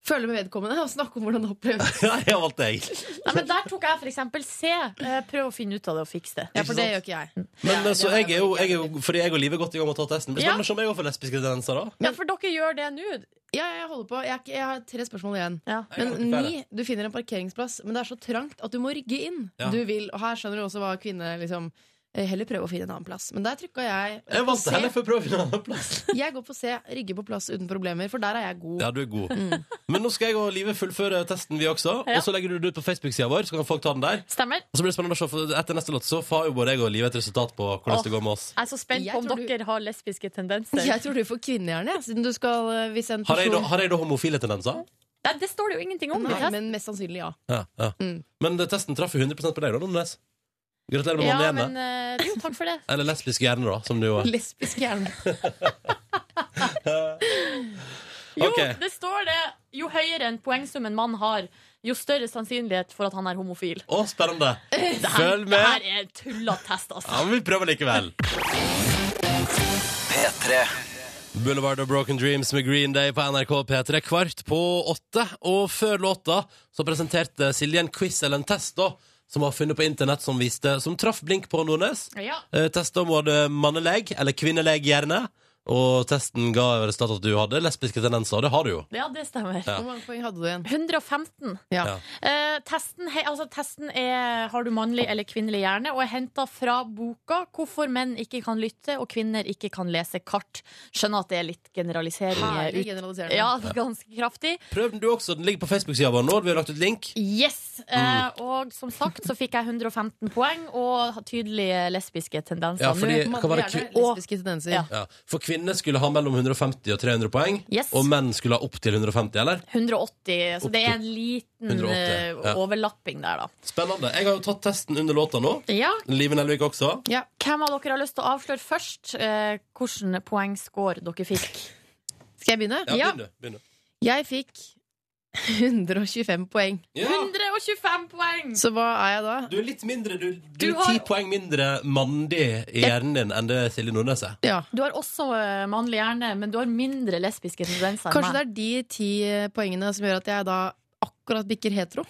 Føle med vedkommende og snakke om hvordan det oppleves.
Ja, jeg har valgt deg.
Nei, men der tok jeg for eksempel C. Eh, Prøv å finne ut av det og fikse det.
Ja, for det gjør ikke jeg.
Men
Det-
eh, så jeg er jo, jeg er jo Fordi jeg og Live er godt i gang med å ta testen. Blir
Ja.
spennende å se om jeg får lesbiske tendenser, da.
Ja, for dere gjør det nå.
Ja, jeg holder på. Jeg, ikke, jeg har tre spørsmål igjen.
Ja.
Men ni, du finner en parkeringsplass, men det er så trangt at du må rygge inn.
Ja.
Du vil, og her skjønner du også hva kvinne liksom Heller prøve å finne en annen plass. Men der trykka jeg
Jeg valgte
C.
heller for å prøve å finne en annen plass.
Jeg går på C. Rygge på plass uten problemer, for der er jeg god.
Ja, du er god. Men nå skal jeg og Live fullføre testen, vi også.
Ja.
Og så legger du det ut på Facebook-sida vår, så kan folk ta den der.
Stemmer.
Og så blir det spennende å se, for etter neste låt så får jo både jeg og Live et resultat på hvordan
Åh.
det går med oss.
Jeg er så spent på om
tror du-
dere har lesbiske tendenser.
Jeg tror du får kvinnehjerne, jeg, siden du skal eh, Hvis en
Har jeg, da,
person
har jeg da homofile tendenser?
Nei, det står det jo ingenting om
Nei, men mest sannsynlig ja.
Ja, ja.
Mm.
Men eh, testen traff jo 100% på deg, da, Nordnes. Gratulerer med
Ja,
mannen
men
hjemme.
eh, jo, takk for det.
Eller lesbisk hjerne, da, som du jo er.
Lesbisk hjerne.
Jo,
okay.
det står det. Jo høyere en poengsum en mann har, jo større sannsynlighet for at han er homofil.
Å, spennende.
Det her,
Følg
det
med.
her er tullatest, altså.
Ja, men vi prøver likevel.
P3.
Boulevard of Broken Dreams med Green Day på NRK P3 kvart på åtte. Og før låta så presenterte Silje en quiz eller en test da som var funnet på internett som viste Som traff blink på Nordnes.
Ja.
Eh, Testa om hun hadde manneleg eller kvinneleg hjerne. Og testen ga resultat at du hadde lesbiske tendenser, og det har du jo.
ja, det stemmer.
Ja.
Hvor mange poeng hadde du igjen?
115.
Ja.
Ja.
Eh, testen, he, altså, testen er Har du mannlig eller kvinnelig hjerne? Og er henta fra boka 'Hvorfor menn ikke kan lytte og kvinner ikke kan lese kart'. Skjønner at det er litt generalisering.
Herlig
ut- Ja, ganske kraftig.
Prøv den du også. Den ligger på Facebook-sida vår nå. Vi har lagt ut link.
Yes! Eh, og som sagt så fikk jeg 115 poeng og tydelige lesbiske tendenser.
Ja, fordi-
Nå-
det
Mannlig
kvi-
lesbiske tendenser.
Ja.
Ja. For kvinner skulle ha mellom 150 og 300 poeng.
Yes.
Og menn skulle ha opp til 150, eller?
180, så det er en liten
180,
eh,
ja.
overlapping der, da.
Spennende. Jeg har jo tatt testen under låta nå.
Ja.
Live Nelvik også.
Ja.
Hvem av dere har lyst til å avsløre først eh, hvilken poengscore dere fikk?
Skal jeg begynne?
Ja, begynne. du. Begynn du.
Jeg fikk 125 poeng.
Ja.
125 poeng!
Så hva er jeg da?
Du er litt mindre Du, du,
Du
er
har-
ti poeng mindre mandig i hjernen din enn det Silje Nordnes er.
Ja.
Du har også eh, mannlig hjerne, men du har mindre lesbiske tendenser. enn
Kanskje det er de ti eh, poengene som gjør at jeg da akkurat bikker hetero.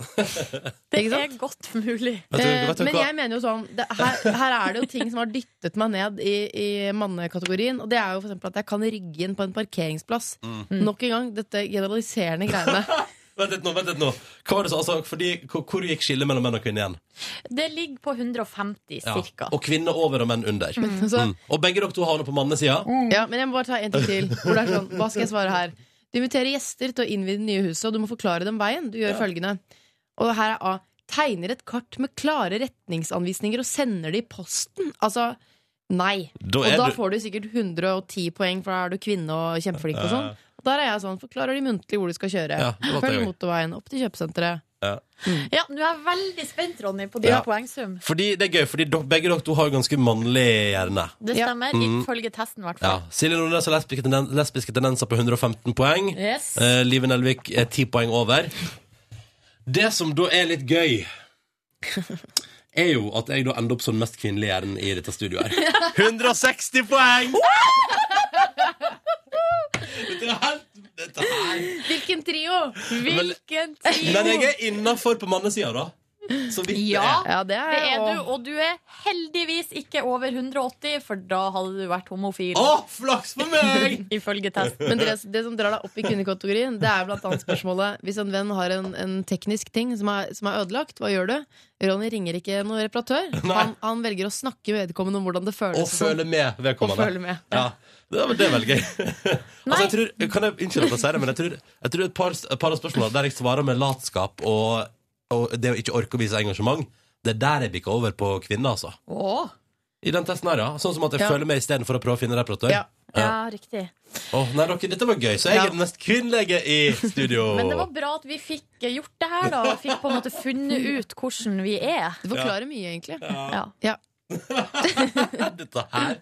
det er godt mulig.
Eh, men jeg mener jo sånn det, her, her er det jo ting som har dyttet meg ned i, i mannekategorien. Og det er jo eksempel at jeg kan rygge inn på en parkeringsplass.
Mm.
Nok en gang dette generaliserende greiene.
Vent litt nå, vent litt nå. Hva var det så, altså, fordi, hvor, hvor gikk skillet mellom menn og kvinner igjen?
Det ligger på 150
Ja.
cirka.
Og kvinner over og menn under.
Så,
Mm. Og begge dere to har noe på mannesida.
ja, men jeg må bare ta en ting til. Hvor det er sånn, hva skal jeg svare her? Du inviterer gjester til å innvie det nye huset, og du må forklare dem veien. Du gjør følgende. Og her er A. Tegner et kart med klare retningsanvisninger og sender det i posten. Altså, nei.
Da
Og
er
da
du
får du sikkert 110 poeng, for da er du kvinne og kjempeflink og sånn. Der er jeg sånn, forklarer de muntlig hvor de skal kjøre.
Ja,
Følg motorveien, opp til kjøpesenteret.
Ja, du er veldig spent, Ronny, på din
Ja.
poengsum.
Fordi det er gøy, fordi dere, begge dere to har ganske mannlig hjerne.
Det stemmer,
Mm.
ifølge testen, i hvert
Ja. Silje Nordnes har lesbiske, tenden lesbiske tendenser på 115 poeng.
Yes.
Eh, Live Nelvik er 10 poeng over. Det som da er litt gøy, er jo at jeg da ender opp som den mest kvinnelige hjernen i dette studioet her. 160 poeng! Dette er helt dette her.
Hvilken trio!
Hvilken tid!
Men jeg er innafor på mannesida, da. Så vidt det
Ja.
er.
Ja, det er,
Det er
og...
du, og du er heldigvis ikke over 180, for da hadde du vært homofil.
Å, flaks for meg!
Ifølge testen.
Men det, det som drar deg opp i kvinnekategorien, det er blant annet spørsmålet Hvis en venn har en, en teknisk ting som er, som er ødelagt, hva gjør du? Ronny ringer ikke noen reparatør. Han, han velger å snakke med vedkommende om hvordan det føles.
Og føle med
og
vedkommende.
føle med.
Ja, det, det er veldig gøy. altså, jeg tror, kan jeg Unnskyld at jeg sier det, men jeg tror, jeg tror et par, et par av spørsmålene der jeg svarer med latskap og, og det å ikke orke å vise engasjement, det er der jeg bikker over på kvinner, altså.
Åh,
I den testen her, ja. Sånn som at jeg
Ja.
følger med istedenfor å prøve å finne reparatør.
Ja.
ja, riktig.
Åh, nei, dere, dette var gøy, så jeg
Ja.
er den mest kvinnelige i studio.
Men det var bra at vi fikk gjort det her, da. Og fikk på en måte funnet ut hvordan vi er.
Det forklarer mye, egentlig.
Ja.
Ja.
dette her.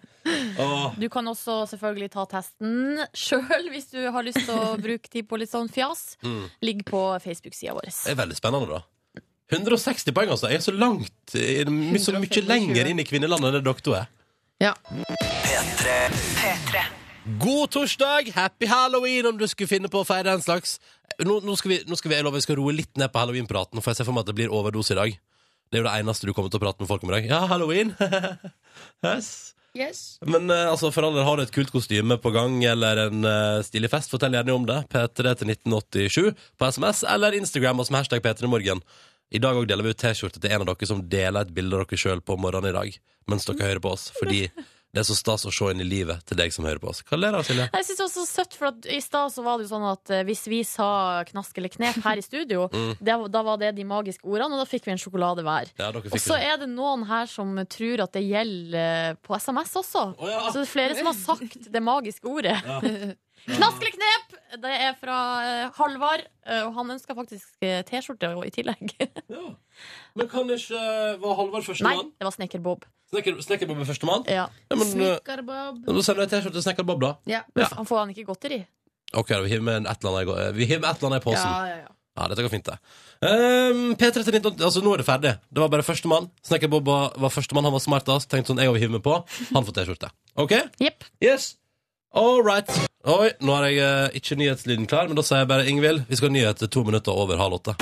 Oh.
Du kan også selvfølgelig ta testen sjøl hvis du har lyst til å bruke tid på litt sånn fjas.
Mm.
Ligg på Facebook-sida vår.
det er veldig spennende, da. 160 poeng, altså. Jeg er så langt i- Så mye
125.
lenger inn i kvinnelandet enn det dere to er.
Ja.
God torsdag! Happy halloween om du skulle finne på å feire en slags Nå, nå skal vi, nå skal vi, jeg lover, vi skal roe litt ned på halloween-praten, for jeg ser for meg at det blir overdose i dag. Det er jo det eneste du kommer til å prate med folk om i dag. Ja, halloween! yes. Men eh, altså, for alle har du et kult kostyme på gang eller en eh, stilig fest, fortell gjerne om det. P3 til 1987 på SMS eller Instagram og som hashtag P3morgen. I dag òg deler vi ut T-skjorte til en av dere som deler et bilde av dere sjøl på morgenen i dag mens dere hører på oss. Fordi det er så stas å se inn i livet til deg som hører på oss. Hva ler du av, Silje?
Jeg synes det var så søtt, for at I stad så var det jo sånn at eh, hvis vi sa knask eller knep her i studio,
Mm.
det, da var det de magiske ordene, og da fikk vi en sjokolade hver.
Ja,
Og så er det noen her som tror at det gjelder eh, på SMS også.
Oh, ja.
Så det er flere som har sagt det magiske ordet. Knask eller knep! Det er fra eh, Halvard, eh, og han ønska faktisk eh, T-skjorte og i tillegg.
Ja. Men kan ikke Var Halvard
Nei,
førstemann?
det var Snekker-Bob.
Snekker, Snekkerbob er førstemann?
Ja.
Ja, men eh,
Snikkerbob.
da sender jeg T-skjorte til Snekkerbob, da.
Ja.
Ja.
Han får han ikke godteri.
Ok, da, vi hiver med et eller annet i Vi hiver med et eller annet i posen.
Ja, ja, ja.
Ja, dette går fint, det. Um, P3 til 19, altså Nå er det ferdig. Det var bare førstemann. Snekkerbob var, var førstemann. Han var smartest. Tenkte sånn, jeg vil hive meg på. Han får T-skjorte. OK?
Jepp.
Yes. All right. Oi, nå har jeg eh, ikke nyhetslyden klar, men da sier jeg bare Ingvild, vi skal ha nyheter to minutter over halv åtte.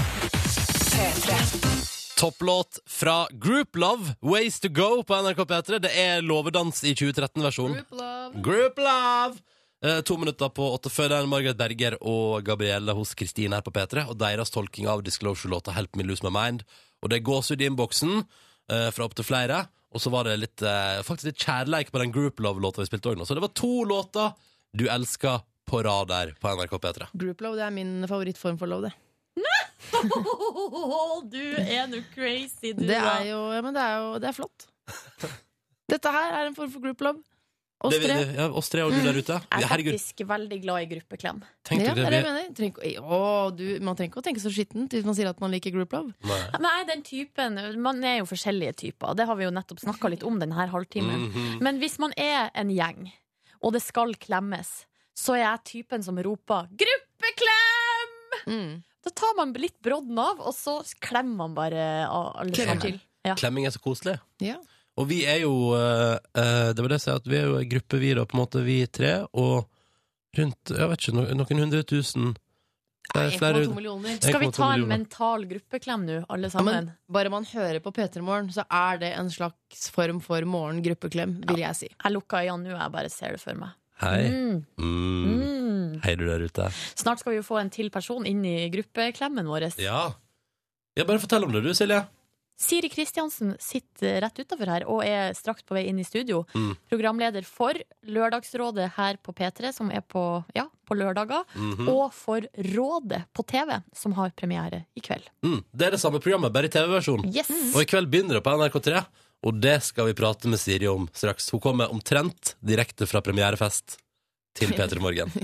Topplåt fra Group Love, Ways to Go på NRK P3. Det er låvedans i 2013-versjonen.
Group love.
Group Love! Eh, to minutter på åtte før den Margaret Berger og Gabrielle hos Kristine her på P3, og deres tolking av Disclosure-låta Help Me Lose My Mind. Og det er gåsehud i innboksen eh, fra opptil flere. Og så var det litt, eh, faktisk litt kjærleik på den Group Love-låta vi spilte òg nå. Så det var to låter du elska på rad der på NRK P3.
Group love det er min favorittform for love, det.
du er nå crazy, du.
Det
da.
er jo, ja, men det er jo det er flott. Dette her er en form for group love. Oss tre.
det- Ja, oss tre og du der ute.
Jeg er
Herregud,
faktisk veldig glad i gruppeklem.
tenk
Ja, det er det jeg
det.
mener. Trenger ikke- å, du, man trenger ikke å tenke så skittent hvis man sier at man liker group love.
Nei.
Men jeg er den typen Man er jo forskjellige typer. Det har vi jo nettopp snakka litt om denne halvtimen.
Mhm.
Men hvis man er en gjeng, og det skal klemmes, så er jeg typen som roper 'gruppeklem'!
Mm.
Da tar man litt brodden av, og så klemmer man bare alle
Klemmer
sammen.
til.
Ja.
Klemming er så koselig.
Ja.
Og vi er jo eh, eh, Det var det jeg sa, at vi er jo en gruppe, vi da, på en måte, vi tre, og rundt jeg vet ikke, no, noen hundre tusen Nei,
1,2 millioner.
Skal vi
1,2
ta en
millioner.
mental gruppeklem nå, alle
Ja,
sammen?
men bare man hører på P3 Morgen, så er det en slags form for morgengruppeklem, vil jeg si.
Jeg lukker øynene nå, jeg bare ser det for meg.
Hei.
Mm.
Mm.
Mm.
Hei, du der ute.
Snart skal vi jo få en til person inn i gruppeklemmen vår.
Ja. ja. Bare fortell om det, du, Silje.
Siri Kristiansen sitter rett utafor her og er straks på vei inn i studio.
Mm.
Programleder for Lørdagsrådet her på P3, som er på, ja, på lørdager.
Mhm.
Og for Rådet på TV, som har premiere i kveld.
mm. Det er det samme programmet, bare i TV-versjon.
Yes!
Og i kveld begynner det på NRK3, og det skal vi prate med Siri om straks. Hun kommer omtrent direkte fra premierefest til P3 Morgen.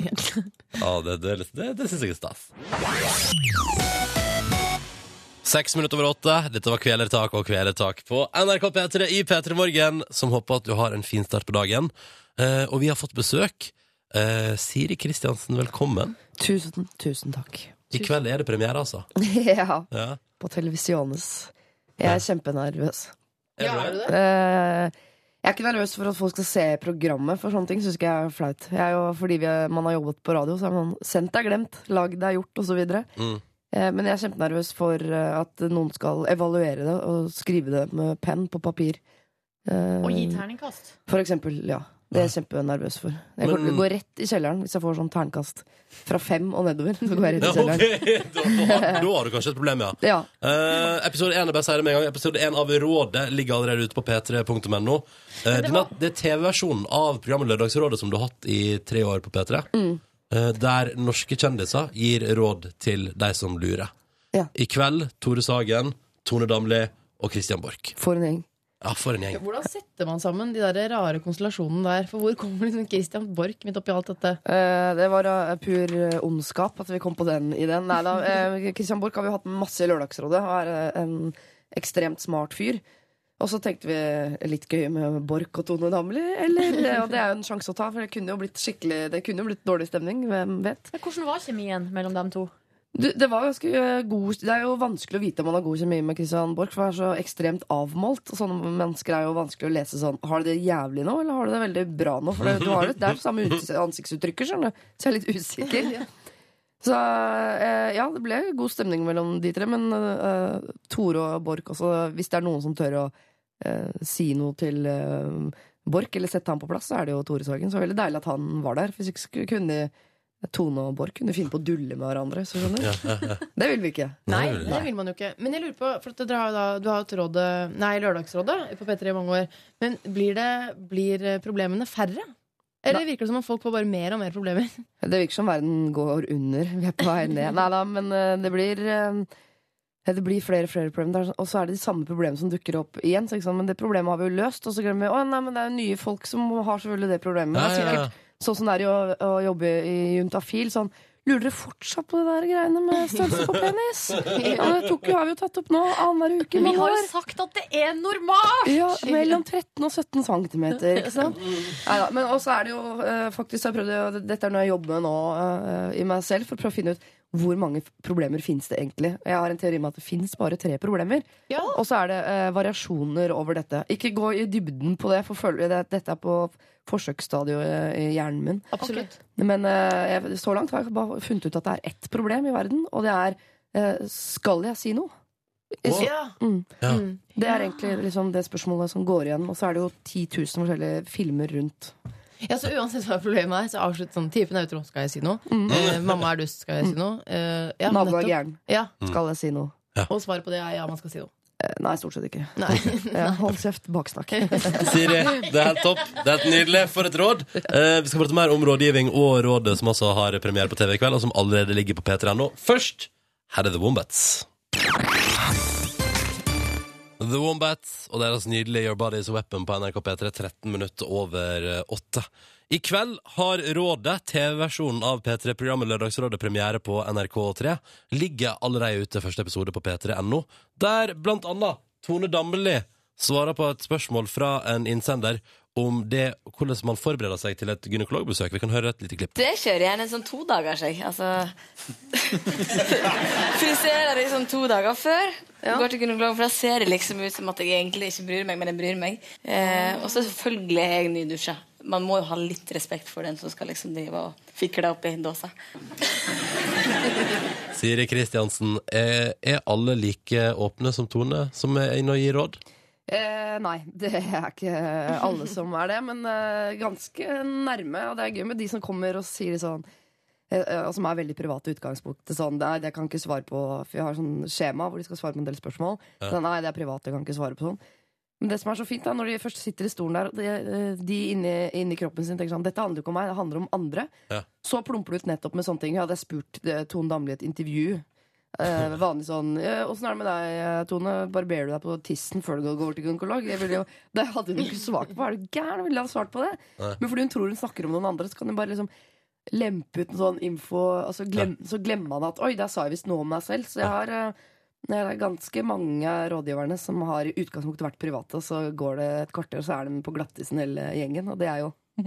Ja, det, det, det, det syns jeg er stas. Seks minutter over åtte. Dette var Kvelertak og Kvelertak på NRK P3 i P3 Morgen, som håper at du har en fin start på dagen. Eh, og vi har fått besøk. Eh, Siri Kristiansen, velkommen.
Tusen, tusen takk.
I kveld er det premiere, altså.
ja,
Ja.
på Televisiones. Jeg er kjempenervøs.
Er du det?
Eh, jeg er ikke nervøs for at folk skal se programmet, for sånne ting syns ikke jeg er flaut. Jeg er jo, fordi vi man har jobbet på radio, så er man sendt er glemt, lagd er gjort, osv.
Mm.
Eh, men jeg er kjempenervøs for eh, at noen skal evaluere det og skrive det med penn på papir. Eh,
Og gi terningkast.
For eksempel, ja. Det er jeg kjempenervøs for. Jeg
kommer
til å gå rett i kjelleren hvis jeg får sånn ternkast. Fra fem og nedover. Så går jeg rett i kjelleren.
ok. da, da, har, da har du kanskje et problem, ja.
Ja.
Eh, episode 1 er bare å det med en gang Episode 1 av Rådet ligger allerede ute på p3.no. Uh,
det
det,
var-
det er TV-versjonen av programmet Lørdagsrådet som du har hatt i tre år på P3.
Mm.
Eh, der norske kjendiser gir råd til de som lurer.
Ja.
I kveld Tore Sagen, Tone Damli og Christian Borch.
For en gjeng.
Ja, for en gjeng.
Hvordan setter man sammen de der rare konstellasjonene der? For hvor kommer liksom Christian Borch midt oppi alt dette?
Eh, det var eh, pur eh, ondskap at vi kom på den ideen. Nei da. eh, Christian Borch har vi hatt masse i Lørdagsrådet og er en ekstremt smart fyr. Og så tenkte vi litt gøy med Borch og Tone Damli. Eller, eh, og det er jo en sjanse å ta, for det kunne jo blitt skikkelig Det kunne jo blitt dårlig stemning. Hvem vet?
Men hvordan var kjemien mellom dem to?
Du, det var ganske eh, god Det er jo vanskelig å vite om man har god kjemi med Christian Borch, for han er så ekstremt avmålt. Og sånne mennesker er jo vanskelig å lese sånn Har du det jævlig nå, eller har du det veldig bra nå? For det, du har det, det er samme ut- ansiktsuttrykket, skjønner du. Så jeg er litt usikker. Så eh, ja, det ble god stemning mellom de tre. Men uh, Tore og Borch også, hvis det er noen som tør å eh, si noe til eh, Borch, eller sette ham på plass, så er det jo Tore Sagen. Så veldig deilig at han var der. Hvis ikke kunne Tone og Borch kunne finne på å dulle med hverandre. Så skjønner du.
Ja, ja, ja.
Det vil vi ikke.
Nei,
Nei.
det vil man jo ikke. Men jeg lurer på, for at dere har jo da, du har hatt rådet, nei, Lørdagsrådet på P3 i mange år. Men blir, det, blir problemene færre? Eller virker det som om folk får bare mer og mer problemer?
Det virker som verden går under. Vi er på vei ned. Nei da, men eh, det blir eh, det blir flere og flere problemer. Og så er det de samme problemene som dukker opp igjen. Men det problemet har vi jo løst. Og så glemmer vi å nei, men det er jo nye folk som har selvfølgelig det problemet.
Ja,
Det er
ja, ja.
sikkert sånn som det er å, å jobbe i Juntafil. Sånn Lurer dere fortsatt på det der greiene med størrelse på penis? Ja, det tok, jo- har vi jo tatt opp nå annenhver uke. i
Vi har jo sagt at det er normalt!
Ja, mellom 13 og 17 centimeter, ikke sant? Neida, men også er det jo eh, faktisk, jeg prøvde, Dette er noe jeg jobber med nå eh, i meg selv, for å prøve å finne ut hvor mange problemer finnes det egentlig. Jeg har en teori med at det finnes bare tre problemer.
Ja.
Og så er det eh, variasjoner over dette. Ikke gå i dybden på det, for det, dette er på forsøksstadiet i hjernen min.
Absolutt.
Men eh, jeg, så langt har jeg bare funnet ut at det er ett problem i verden, og det er eh, Skal jeg si noe?
Å.
Ja.
Mm.
Ja.
Mm.
Det er egentlig liksom det spørsmålet som går igjen. Og så er det jo 10 000 forskjellige filmer rundt.
ja, så uansett hva problemet er, så avslutt sånn typen utro. Skal jeg si noe? Eh, mamma er dust. Skal jeg si noe? Eh, ja,
Nabo er gæren.
Ja.
Skal jeg si noe?
Og svaret på det er ja, man skal si noe.
Eh, Nei, stort sett ikke.
Nei.
Ja, hold kjeft, baksnakk.
Siri, det er helt topp. Det er helt nydelig. For et råd. Eh, vi skal prate mer om rådgivning og Rådet, som også har premiere på TV i kveld, og som allerede ligger på p3.no. Først, her er The Wombats. The Wombats og deres nydelige Your Body's Weapon på NRK P3, 13 minutter over eh, åtte. I kveld har Rådet, TV-versjonen av P3-programmet Lørdagsrådet, premiere på NRK3. Ligger allerede ute første episode på p3.no, der blant annet Tone Damli svarer på et spørsmål fra en innsender om det, hvordan man forbereder seg til et gynekologbesøk. Vi kan høre et lite klipp.
Det kjører gjerne en sånn todagers, jeg. Altså Friserer det sånn to dager før. Går til gynekolog, for da ser det liksom ut som at jeg egentlig ikke bryr meg, men jeg bryr meg. Eh, og så selvfølgelig er jeg nydusja. Man må jo ha litt respekt for den som skal liksom drive og fikle opp i dåsa.
Siri Kristiansen, er, er alle like åpne som Tone, som er inne og gir råd?
Eh, nei, det er ikke alle som er det, men eh, ganske nærme. Og det er gøy med de som kommer og sier sånn eh, eh, og som er veldig private i utgangspunktet. Sånn, det, er, det kan ikke svare på For jeg har sånn skjema hvor de skal svare på en del spørsmål. Så, nei, det er privat, jeg kan ikke svare på sånn. Men det som er så fint, da, når de først sitter i stolen der, og de, eh, de inni, inni kroppen sin tenker sånn Dette handler jo ikke om meg, det handler om andre.
Ja.
Så plumper du ut nettopp med sånne ting. Jeg hadde spurt eh, Tone Damli i et intervju. eh, vanlig sånn «Ja, Åssen er det med deg, Tone? Barberer du deg på tissen før du går til gynekolog? Det hadde hun ikke svart på. Er du gæren? Ville ha svart på det?
Nei.
Men fordi hun tror hun snakker om noen andre, så kan hun bare liksom lempe ut en sånn info, Altså så, glem, så glemmer man at Oi, der sa jeg visst noe om meg selv. Så jeg har eh, det er ganske mange av rådgiverne som har i utgangspunktet vært private, og så går det et kvarter, og så er de på glattisen hele gjengen. Og det er jo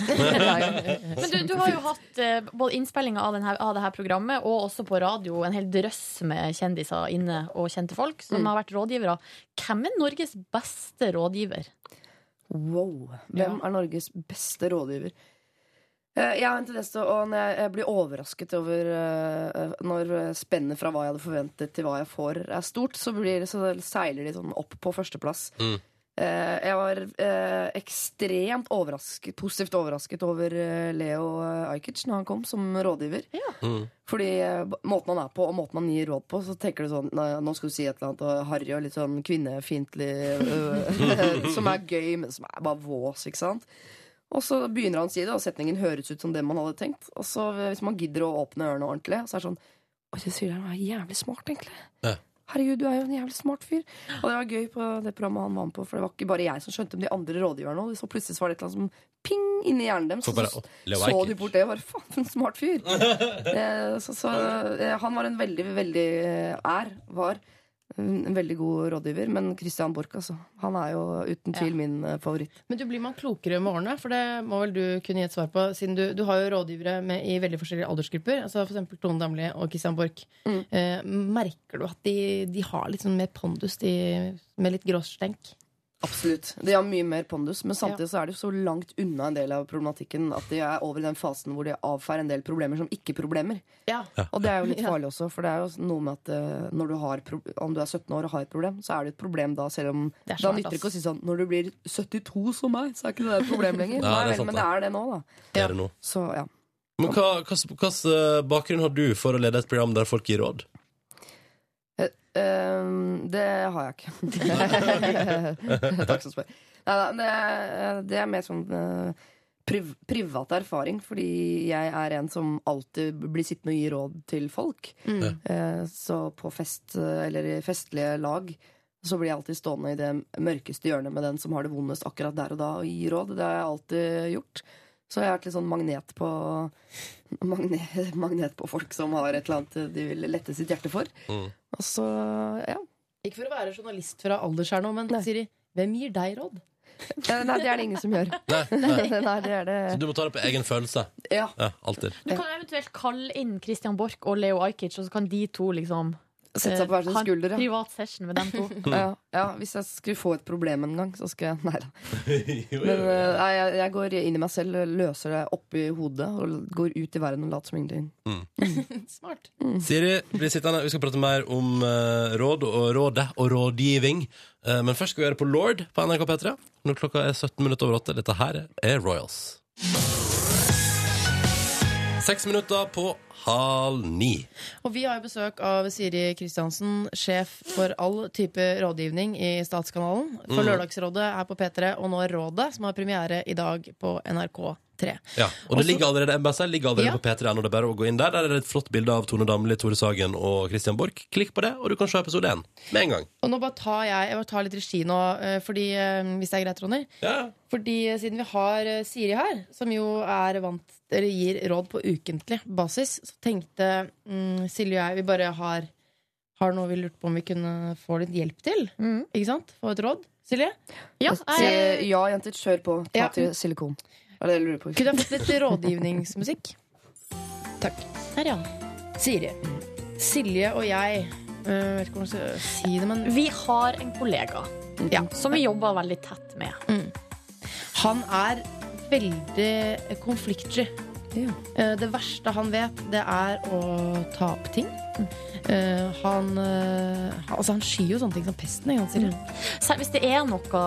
Men du, du har jo hatt eh, både innspillinga av, den av det her programmet og også på radio en hel drøss med kjendiser inne og kjente folk som
Mm.
har vært rådgivere. Hvem er Norges beste rådgiver?
Wow. Hvem er Norges beste rådgiver? Eh, Jeg har en tendens til å når jeg, blir overrasket over eh, Når spennet fra hva jeg hadde forventet til hva jeg får, er stort, så, blir, så seiler de sånn opp på førsteplass.
Mm.
Eh, Jeg var eh, ekstremt overrasket, positivt overrasket over eh, Leo Ajkic når han kom som rådgiver.
Mm.
Fordi eh, måten han er på, og måten han gir råd på, så tenker du sånn Nå nå skal du si et eller annet og harry og litt sånn kvinnefiendtlig øh, Som er gøy, men som er bare vås, ikke sant? Og så begynner han å si det, og setningen høres ut som det man hadde tenkt. Og så eh, hvis man gidder å åpne ørene ordentlig, så er det sånn Oi, det sier han er jævlig smart, egentlig.
Ja.
Herregud, du er jo en jævlig smart fyr. Og det var gøy på det programmet han var med på, for det var ikke bare jeg som skjønte om de andre rådgiverne òg. Så plutselig var det et eller annet som ping inni hjernen deres.
Så bare,
så, så de bort det og bare faen, for en smart fyr. Eh, så, så eh, han var en veldig, veldig eh, er, var en veldig god rådgiver. Men Christian Borch, altså. Han er jo uten tvil min eh, favoritt.
Men du blir man klokere med årene? For det må vel du kunne gi et svar på, siden du, du har jo rådgivere med, i veldig forskjellige aldersgrupper. Altså eksempel Tone Damli og Christian Borch.
Mm.
Eh, merker du at de, de har litt sånn mer pondus, de, med litt gråstenk?
Absolutt. De har mye mer pondus, men samtidig så er de så langt unna en del av problematikken at de er over i den fasen hvor de avfeier en del problemer som ikke-problemer.
Ja.
Og det er jo litt farlig også, for det er jo noe med at eh, når du har, pro- om du er 17 år og har et problem, så er det et problem da, selv om
Det
Da nytter det ikke å si sånn Når du blir 72 som meg, så er ikke det et problem lenger. Nei
det er
vel,
sant
men det er det nå, da.
Det er det nå.
Så ja.
Men hva hvilken bakgrunn har du for å lede et program der folk gir råd?
Eh, det har jeg ikke. Takk som spør. Nei, det, det er mer sånn eh, priv, privat erfaring, fordi jeg er en som alltid blir sittende og gi råd til folk.
Mm.
Uh, så på fest, eh, eller i festlige lag, så blir jeg alltid stående i det mørkeste hjørnet med den som har det vondest akkurat der og da, og gi råd. Det har jeg alltid gjort. Så jeg har vært litt sånn magnet på magnet, magnet på folk som har et eller annet de vil lette sitt hjerte for.
Mm.
Og så, ja.
Ikke for å være journalist fra alders her nå, men Siri, hvem gir deg råd?
Nei, det er det ingen som gjør.
Nei, nei.
Nei, det er det
Så du må ta det på egen følelse.
Ja.
Ja, alltid.
Du kan eventuelt kalle inn Christian Borch og Leo Ajkic, og så kan de to liksom
Sette seg på hver sin
ha en
skulder, ja.
privat session med dem to.
Ja, ja, hvis jeg skulle få et problem en gang, så skal jeg Nei da. Men eh, nei, jeg, jeg går inn i meg selv, løser det oppi hodet og går ut i verden og later som ingenting.
Smart.
Siri, bli sittende. Vi skal prate mer om eh, råd og rådet og rådgivning. Eh, men først skal vi gjøre det på Lord på NRK P3. Når klokka er 17 minutter over 8. Dette her er Royals. Seks minutter på halv ni.
Og vi har jo besøk av Siri Kristiansen, sjef for all type rådgivning i Statskanalen. For
Mm.
Lørdagsrådet er på P3, og nå Rådet, som har premiere i dag på NRK3.
Ja, og det ligger allerede, MBSL ligger allerede
Ja.
på P3 det er bare å gå inn der. Der er det et flott bilde av Tone Damli, Tore Sagen og Christian Borch. Klikk på det, og du kan se episode én med en gang.
Og nå bare tar jeg, jeg bare tar litt regi nå, eh, fordi, eh, hvis det er greit, Ronny.
Ja.
Fordi eh, siden vi har Siri her, som jo er vant eller gir råd på ukentlig basis, så tenkte mm, Silje og jeg vi bare har, har noe vi lurte på om vi kunne få litt hjelp til.
Mm.
Ikke sant? Få et råd. Silje?
Ja,
jeg... Ja, jenter, kjør på. Ta
Ja.
til silikon. Er det jeg lurer på.
Kunne jeg fått litt rådgivningsmusikk? Takk.
Her, ja.
Siri. Silje og jeg øh, vet ikke hvordan jeg skal si det, men
Vi har en kollega
Ja.
som vi jobber veldig tett med.
han er veldig konfliktsky.
Ja.
Eh, Det verste han vet, det er å ta opp ting. Uh, Han, uh, altså han skyr jo sånne ting som pesten.
Selv hvis det er noe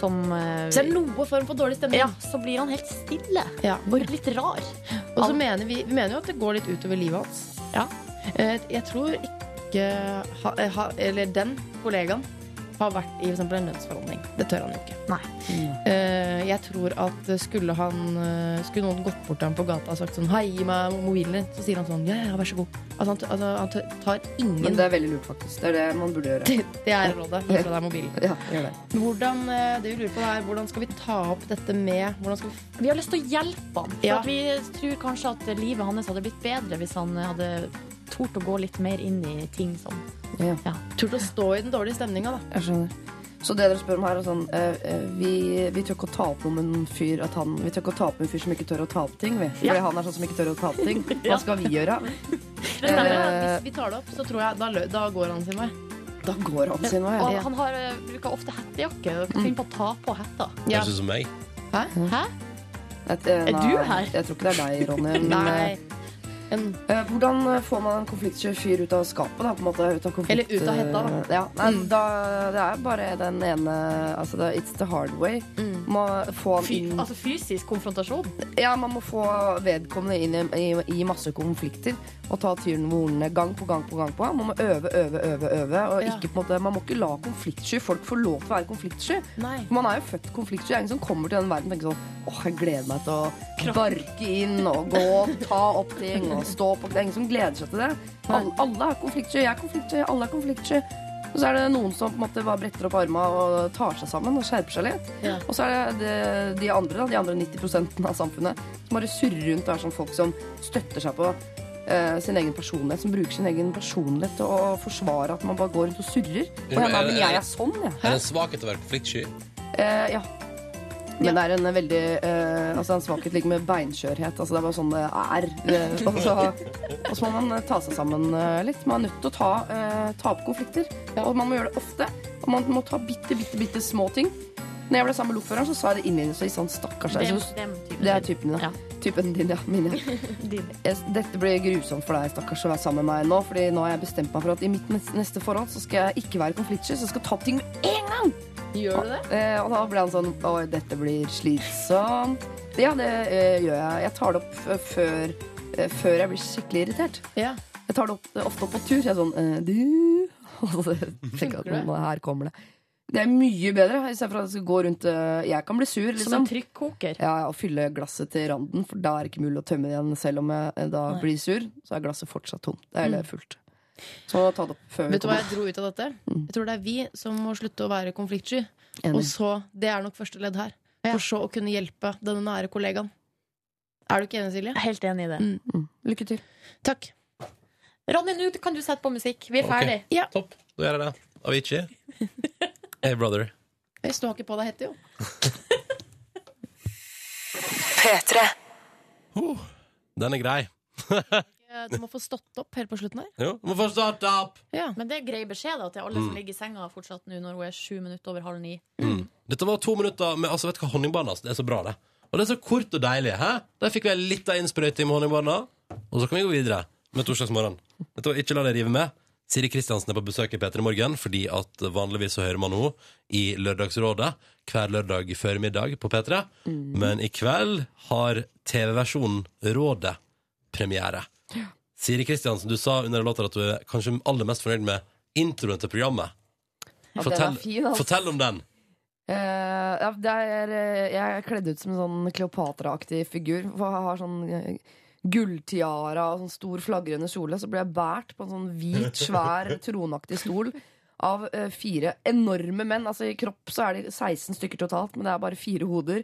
som eh,
Så er det noe form for dårlig stemning.
Ja, så blir han helt stille.
Ja.
Litt rar.
Og så mener vi, vi mener jo at det går litt utover livet hans.
Ja.
Jeg tror ikke ha, ha, Eller den kollegaen har vært i for eksempel en lønnsforhandling. Det tør han jo ikke.
Nei.
Uh, jeg tror at skulle han eh, Skulle noen gått bort til ham på gata og sagt sånn Hei, gi meg mobilen din. Så sier han sånn Ja, ja, vær så god. Altså, han, altså, han tar ingen
Men det er veldig lurt, faktisk. Det er det man burde gjøre.
Det er rådet. Gi fra deg mobilen.
Ja, gjør det.
Hvordan, eh, det vi lurer på er, hvordan skal vi ta opp dette med skal vi,
Vi har lyst til å hjelpe ham. For
Ja.
at vi tror kanskje at livet hans hadde blitt bedre hvis han hadde tort å gå litt mer inn i ting som
Ja.
Turt å stå i den dårlige stemninga, da.
Jeg skjønner. Så det dere spør om her er sånn eh, eh, vi, vi tør ikke å ta opp noe med en fyr at han, Vi tør ikke å ta opp en fyr som ikke tør å ta opp ting. Vi. Fordi
Ja.
han er sånn som ikke tør å ta opp ting. Hva skal vi gjøre?
Det stemmer.
uh,
Hvis vi tar det opp, så tror jeg da, da går han sin vei.
Da går han sin vei.
Og han har, bruker ofte hettejakke. Dere kan finne på å ta på hetta.
Ja.
Høres ut som meg.
Hæ?
Et, eh,
Er du her?
Jeg tror ikke det er deg, Ronny.
Nei. En,
eh, hvordan får man en konfliktsky fyr ut av skapet? Da, måte, ut av konflikt,
Eller ut av hetta, da.
eh, Ja, nei,
Mm.
da, det er bare den ene Altså, det, it's the hard way.
Mm.
Må få han
Fy, altså fysisk konfrontasjon.
Ja, man må få vedkommende inn i, i, i masse konflikter og ta tyren ved hornene gang på gang på gang. på Man må øve, øve, øve, øve. Og
Ja.
ikke, måte, man må ikke la konfliktsky folk få lov til å være konfliktsky.
nei.
Man er jo født konfliktsky. Det er ingen som kommer til den verden og tenker sånn Åh, jeg gleder meg til å barke inn og gå og ta opp ting og stå på Det er ingen som gleder seg til det. Alle, alle er konfliktsky. Jeg er konfliktsky. Alle er konfliktsky. Og så er det noen som på en måte bare bretter opp armene og tar seg sammen og skjerper seg litt.
Ja.
Og så er det de, andre, da, de andre 90% av samfunnet, som bare surrer rundt og er sånn folk som støtter seg på eh, sin egen personlighet, som bruker sin egen personlighet til å forsvare at man bare går rundt og surrer. Og jeg,
er
men jeg er sånn, jeg.
Er det en svakhet å være konfliktsky?
Eh, ja. Men det er en veldig uh, Altså en svakhet ligger med beinskjørhet. Altså det er bare sånn det er. Eh, og, så, og så må man eh, ta seg sammen uh, litt. Man er nødt til å ta, ta opp konflikter. Og man må gjøre det ofte. Og man må ta bitte, bitte, bitte små ting. Når jeg ble sammen med lokføreren, så sa jeg det innledningsvis sånn stakkars.
Dem,
Så-
dem
Det er typen din, ja. Typen din, ja. Min, ja.
Din.
Jeg, dette blir grusomt for deg, stakkars, å være sammen med meg nå. Fordi nå har jeg bestemt meg for at i mitt neste forhold så skal jeg ikke være konfliktsky, så jeg skal ta ting med en gang.
Gjør du det?
Eh, og da ble han sånn Oi, dette blir slitsomt. Ja, det eh, gjør jeg. Jeg tar det opp før, eh, før jeg blir skikkelig irritert.
Ja.
Jeg tar det opp, ofte opp på tur. Jeg er sånn eh, Du Og så tenker jeg at nå, her kommer det. Det er mye bedre, istedenfor at jeg skal gå rundt eh, Jeg kan bli sur,
Som
liksom.
en trykkoker.
Ja, og fylle glasset til randen, for da er det ikke mulig å tømme det igjen. Selv om jeg eh, da
Nei.
blir sur, så er glasset fortsatt tomt. Eller fullt. Så ta det opp før vi
Vet du hva jeg dro ut av dette? Jeg tror det er vi som må slutte å være konfliktsky. Og så, Det er nok første ledd her.
Ja.
For så å kunne hjelpe denne nære kollegaen. Er du ikke enig, Silje?
Helt enig i det.
Mm.
Mm. Lykke til.
Takk.
Ronny, nå kan du sette på musikk. Vi er
okay.
ferdig.
Ja.
Topp. Da gjør jeg det. Avicii. Hey, brother.
Jeg står ikke på deg hette, jo.
P3. Oh, den er grei.
Eh, Du må få stått opp helt på slutten her.
Jo, må få stått opp.
Ja.
Men det er grei beskjed da, til alle som ligger i senga fortsatt nå når hun er sju minutter over halv ni.
Dette var to minutter med altså, vet du hva, honningbarna. Det er så bra, det. Og det er så kort og deilig. Hæ? Der fikk vi ei lita innsprøyting med honningbarna. Og så kan vi gå videre med torsdagsmorgen. Dette var Ikke la deg rive med. Siri Kristiansen er på besøk i P3 Morgen fordi at vanligvis så hører man henne i Lørdagsrådet hver lørdag før middag på P3. Men i kveld har TV-versjonen Rådet premiere. Siri Kristiansen, du sa under låta at du er kanskje aller mest fornøyd med introen til programmet.
Ja,
Fortell,
fin, altså.
fortell om den.
Uh, ja, det er, eh, jeg er kledd ut som en sånn Kleopatra-aktig figur. For jeg har sånn eh, gulltiara og sånn stor flagrende kjole. Så ble jeg båret på en sånn hvit, svær, tronaktig stol av uh, fire enorme menn. Altså I kropp så er de 16 stykker totalt, men det er bare fire hoder.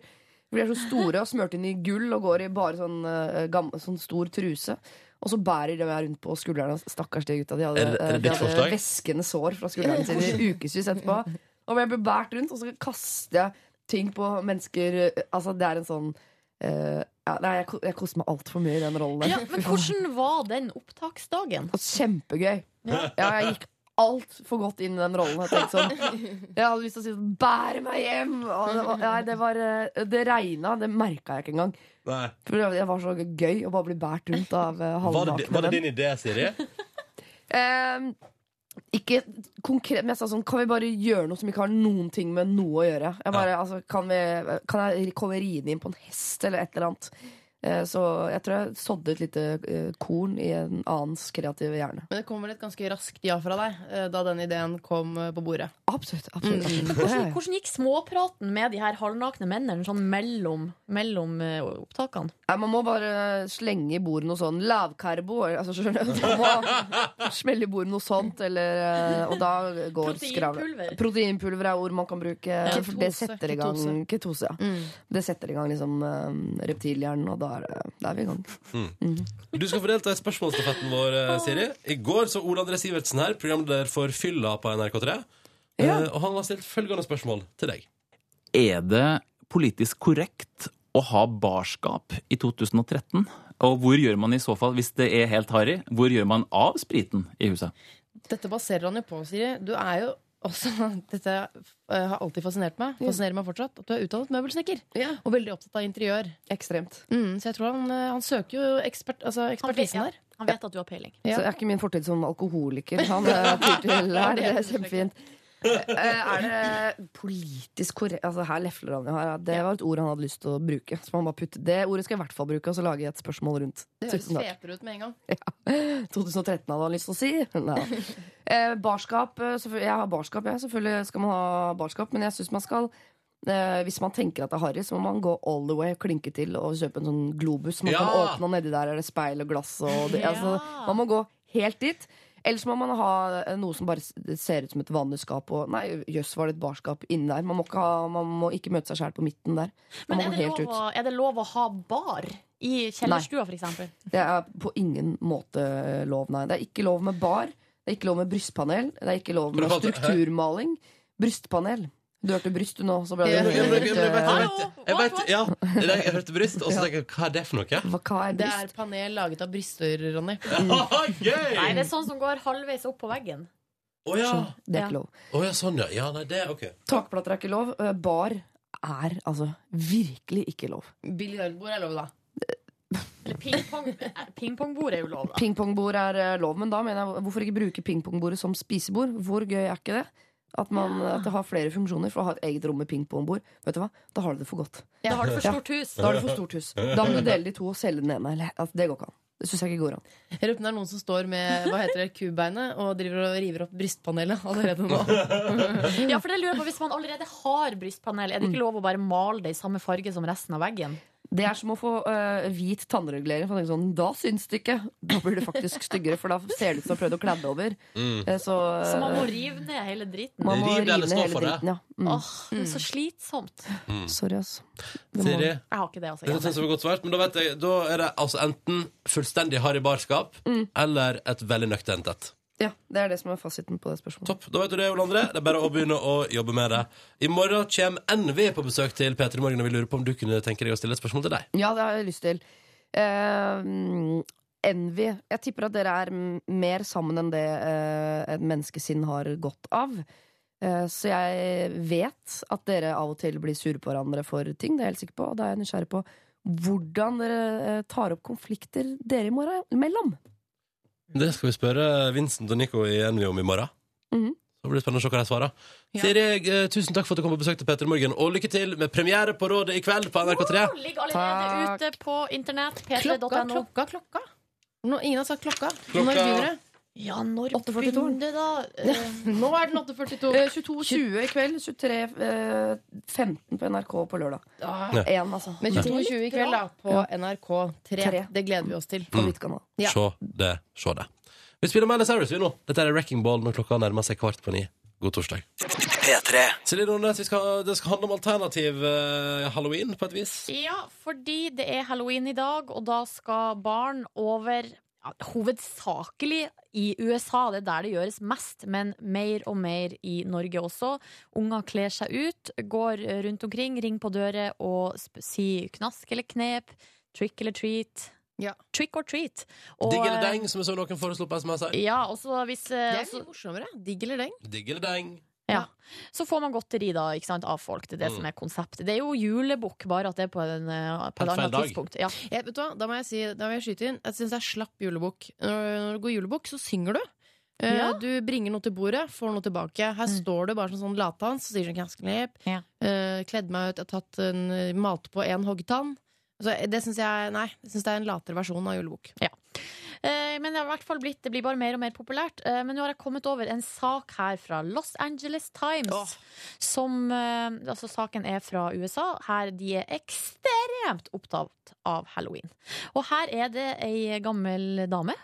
De er så store og smurt inn i gull og går i bare sånn, uh, gam, sånn stor truse. Og så bærer de meg rundt på skuldrene. Stakkars de gutta. De hadde,
Er det- er det
de hadde væskende sår fra skuldrene sine i ukevis etterpå. Og jeg blir båret rundt, og så kaster jeg ting på mennesker. Altså, det er en sånn uh, ja, nei, jeg, jeg koser meg altfor mye i den rollen.
Ja, men hvordan var den opptaksdagen?
Kjempegøy. Kjempegøy. Ja, jeg gikk altfor godt inn i den rollen. Jeg tenkte sånn Jeg hadde lyst til å si sånn Bære meg hjem! Og det, var, nei, det, var, eh, det regna. Det merka jeg ikke engang.
Nei.
For det var så gøy å bare bli båret rundt av eh,
Var det, var det din idé, Siri?
um, ikke konkret, men jeg sa sånn Kan vi bare gjøre noe som ikke har noen ting med noe å gjøre? Jeg bare, altså, kan, vi, kan jeg komme ridende inn på en hest eller et eller annet? Eh, Så jeg tror jeg sådde et lite eh, korn i en annens kreative hjerne.
Men det kom vel et ganske raskt ja fra deg eh, da den ideen kom på bordet.
Absolutt. absolutt, absolutt.
Mm. Hvordan, hvordan gikk småpraten med de her halvnakne mennene sånn mellom, mellom opptakene?
Nei, man må bare slenge i bordet noe sånn lavkarbo. Altså, skjønner du? Man må smelle i bordet noe sånt, eller, og da går skravlet.
Proteinpulver.
Proteinpulver er ord man kan bruke. Ketose, det setter i gang
Ketose.
ketose. ja.
Mm.
Det setter i gang liksom reptilhjernen, og da er, da er vi i gang.
Du skal få delta i spørsmålsstafetten vår, eh, Siri. I går så Ole André Sivertsen her, programleder for Fylla på NRK3.
Ja.
Eh, Og han har stilt følgende spørsmål til deg.
Er det politisk korrekt å ha barskap i 2013? Og hvor gjør man i så fall, hvis det er helt harry, hvor gjør man av spriten i huset?
Dette baserer han jo på, Siri. Du er jo også Dette eh, har alltid fascinert meg. Fascinerer meg fortsatt. At du er utdannet møbelsnekker.
Ja.
Og veldig opptatt av interiør.
Ekstremt.
Mm, så jeg tror han, eh, han søker jo ekspert, altså
Han vet,
ekspertisen
ja,
der.
han vet at du har peiling.
Ja.
Så er ikke min fortid som alkoholiker. Han er til her. Det er kjempefint. Eh, Er det politisk korrekt Altså Her lefler han jo her. Det var et ord han hadde lyst til å bruke. Så man bare putte Det ordet skal jeg i hvert fall bruke, og så lage et spørsmål rundt.
Det høres fetere ut med en gang.
2013 hadde han lyst til å si. Nei. Eh, barskap eh, Jeg har barskap, jeg. Selvfølgelig skal man ha barskap, men jeg syns man skal eh, hvis man tenker at det er harry, så må man gå all the way og klinke til og kjøpe en sånn globus. Man
Ja!
kan åpne, og nedi der er det speil og glass. Og det, altså, man må gå helt dit. Ellers må man ha eh, noe som bare ser ut som et vanlig skap. Og nei, jøss, var det et barskap inni der? Man må ikke, ha, man må ikke møte seg sjæl på midten der. Man
Men er det,
helt
lov
ut.
å, er det lov å ha bar i kjellerstua, for eksempel?
Det er på ingen måte lov, nei. Det er ikke lov med bar. Det er ikke lov med brystpanel. Det er ikke lov med strukturmaling. Brystpanel. Du hørte bryst, du nå, så ble
Ja.
det
vet- jeg, vet- jeg, vet- jeg, vet- ja, jeg, hørte bryst, og så tenker jeg hva er det for noe?
Hva, hva er
Det er panel laget av bryster, Ronny.
Gøy!
Nei, det er sånn som går halvveis opp på veggen.
Å ja.
Det er ikke lov.
Oh, ja, sånn ja. Ja, nei, det okay.
Takplater er ikke lov. Eh, Bar er altså virkelig ikke lov.
Biljardbord er lov, da.
Pingpongbord pingpong. eh, er jo lov, da.
Pingpongbord er eh, lov, men da mener jeg hvorfor ikke bruke pingpongbordet som spisebord? Hvor gøy er ikke det? At, man, at det har flere funksjoner for å ha et eget rom med pingpongbord. Vet du hva? Da har du det for godt.
Da har du for stort hus.
Da har du for stort hus. Da må du dele de to og selge den ene. Eller, altså, det går ikke an. Det syns jeg ikke går an.
Jeg lurer på om det er noen som står med hva heter det, kubeinet og driver og river opp brystpanelet allerede nå.
Ja, for det lurer jeg på Hvis man allerede har brystpanel, er det ikke lov å bare male det i samme farge som resten av veggen?
Det er som å få uh, hvit tannregulering. For sånn, da syns det ikke. Da blir det faktisk styggere, for da ser det ut som du har prøvd å kladde over. Mm. Så,
Så man må
øh,
rive ned hele driten?
man må rive ned hele dritten. Ja. Mm.
Det er så slitsomt.
Sorry, altså.
Siri,
Jeg har ikke det, altså.
Det synes jeg var godt svart, men da vet jeg, da er det altså enten fullstendig harry barskap, eller et veldig nøkternt et.
Ja, det er det som er fasiten på det spørsmålet.
Topp. Da vet du det, Ole André. Det er bare å begynne å jobbe med det. I morgen kommer NV på besøk til P3 Morgen, og vi lurer på om du kunne tenke deg å stille et spørsmål til deg.
Ja, det har jeg lyst til. Uh, Envy. Jeg tipper at dere er mer sammen enn det uh, et menneskesinn har godt av. Uh, så jeg vet at dere av og til blir sure på hverandre for ting. Det er jeg helt sikker på. Og da er jeg nysgjerrig på hvordan dere eh, tar opp konflikter dere imellom.
Det skal vi spørre Vincent og Nico i Envy om i morgen.
Mhm.
Så blir det spennende å se hva de svarer.
Ja.
Siri, eh, tusen takk for at du kom på besøk til P3 Morgen, og lykke til med premiere på Rådet i kveld på NRK3.
Ligger allerede
Takk.
ute på internett.
Klokka, klokka, klokka. No, ingen har sagt klokka.
Klokka-
Når begynner det?
Ja, når begynner det, da? Eh,
Nå er den 8.42.
Eh, 22.20 i kveld. 23.15 på NRK på lørdag.
Ja.
Én, altså.
Men 22.20 i kveld, da, på NRK3. Det gleder vi oss til.
På mitt
Ja.
Se det, se det. Vi spiller Miley Cyrus, nå. Dette er Wrecking Ball når klokka nærmer seg kvart på ni. God torsdag.
P3.
Silje Nordnes, vi skal, det skal handle om alternativ uh, halloween, på et vis.
Ja, fordi det er halloween i dag, og da skal barn over Hovedsakelig i USA, det er der det gjøres mest, men mer og mer i Norge også. Unger kler seg ut, går rundt omkring, ringer på dører og sier knask eller knep, trick eller treat.
Ja.
Trick or treat. Og,
Digg eller deng, som jeg så noen foreslo på SMS her.
Ja, også hvis
Det
eh,
er
altså-
mye morsommere. Digg eller deng.
Digg eller deng.
Ja. Så får man godteri da, ikke sant, av folk. Det er det
Mm.
som er konseptet. Det er jo julebukk, bare at det er på, en, eh, på et annet tidspunkt. Ja.
Jeg, vet du hva? Da må jeg si, da må jeg skyte inn. Jeg syns det er slapp julebukk. Når, når du går julebukk, så synger du. Eh,
Ja.
Du bringer noe til bordet, får noe tilbake. Her
Mm.
står du bare som sånn latans og sier sånn ganske.
Ja.
Uh, kledd meg ut, jeg har tatt en, malt på en hoggtann. Så det syns jeg Nei, jeg synes det er en latere versjon av julebok.
Eh, Men det har i hvert fall blitt Det blir bare mer og mer populært. Eh, Men nå har jeg kommet over en sak her fra Los Angeles Times. Som eh, Altså, saken er fra USA. Her de er ekstremt opptatt av halloween. Og her er det ei gammel dame.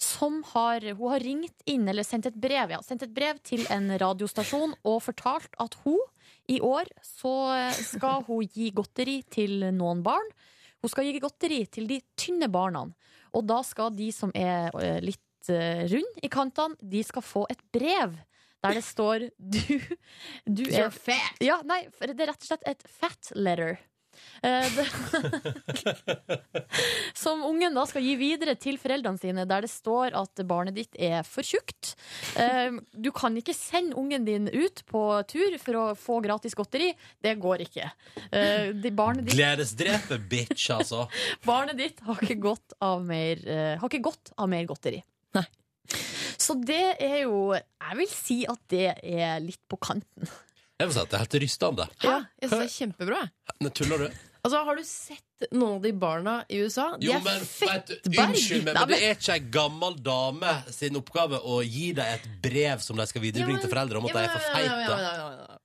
Som har, hun har ringt inn, eller sendt et brev, ja, sendt et brev til en radiostasjon og fortalt at hun i år så skal hun gi godteri til noen barn. Hun skal gi godteri til de tynne barna. Og da skal de som er eh, litt eh, rund i kantene, de skal få et brev. Der det står Du, du er. Ja, nei, det er rett og slett et fat letter. Eh, som ungen da skal gi videre til foreldrene sine, der det står at barnet ditt er for tjukt. Eh, du kan ikke sende ungen din ut på tur for å få gratis godteri. Det går ikke. Eh, de, barnet, ditt,
Gledesdreper, bitch, altså.
barnet ditt har ikke godt av mer, har ikke godt av mer godteri. Så det er jo Jeg vil si at det er litt på kanten.
Jeg må si at det er helt rystende.
Ja, jeg synes det er kjempebra.
Nei, Tuller du?
Altså, Har du sett noen av de barna i USA? De
Jo,
er
men vet du,
fettberg.
Unnskyld meg,
Nei,
men det er ikke ei gammel dame sin oppgave å gi deg et brev som de skal viderebringe til foreldre om at de er for
Ja, ja, ja,
feite.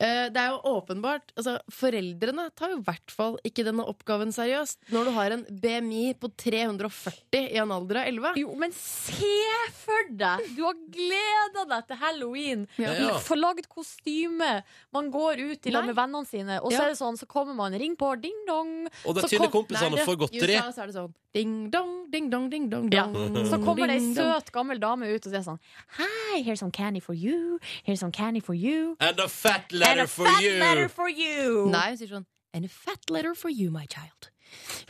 Eh, Det er jo åpenbart altså, Foreldrene tar jo i hvert fall ikke denne oppgaven seriøst. Når du har en BMI på 340 i en alder av 11.
Jo, men se for deg! Du har gleda deg til halloween.
Ja.
Ja.
Får lagd kostyme. Man går ut i lag med vennene sine, og så
Ja.
er det sånn, så kommer man, ring på, ding dong.
Og det
Så
tynne kompisene får godteri.
I USA så er det sånn ding dong, ding dong, ding dong,
Ja.
dong.
Så kommer det ei søt, gammel dame ut og sier sånn Hi, here's some candy for you. Here's some candy for you.
And a fat
And
letter
a
for
fat
you!
letter for you.
Nei, hun sier sånn And a fat letter for you, my child.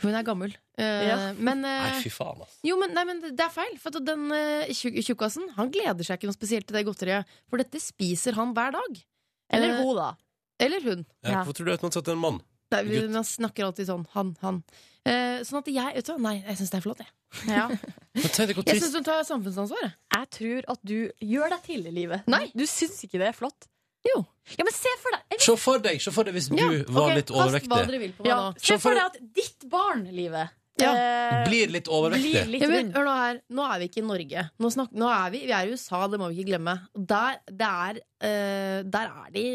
For hun er gammel. Uh,
Ja.
Men,
Nei,
eh,
fy faen, altså.
jo, men, nei, men det er feil. For at den uh, tjukkasen Han gleder seg ikke noe spesielt til det godteriet. For dette spiser han hver dag.
Eller hun, da.
Eller hun.
Ja. Hvorfor tror du at man satte en mann?
Nei, vi, man snakker alltid sånn han, han. Eh, sånn at jeg vet du, Nei, jeg syns det er flott, jeg.
Ja.
Jeg syns hun tar samfunnsansvar. jeg.
Jeg tror at du gjør deg til i livet.
Nei.
Du syns ikke det er flott?
Jo.
Ja, men se for deg
Se for deg, se for deg hvis du
Ja,
var
ok,
litt
Kast hva
overvektig.
dere vil på meg
ja,
nå.
Se
for
deg at ditt barn, livet,
Ja.
eh,
Blir litt
blir
overvektig.
litt
Ja, men, hør nå her, nå er vi ikke i Norge. Nå, snak, nå er vi, vi er i USA, det må vi ikke glemme. Der, det er, eh, der er de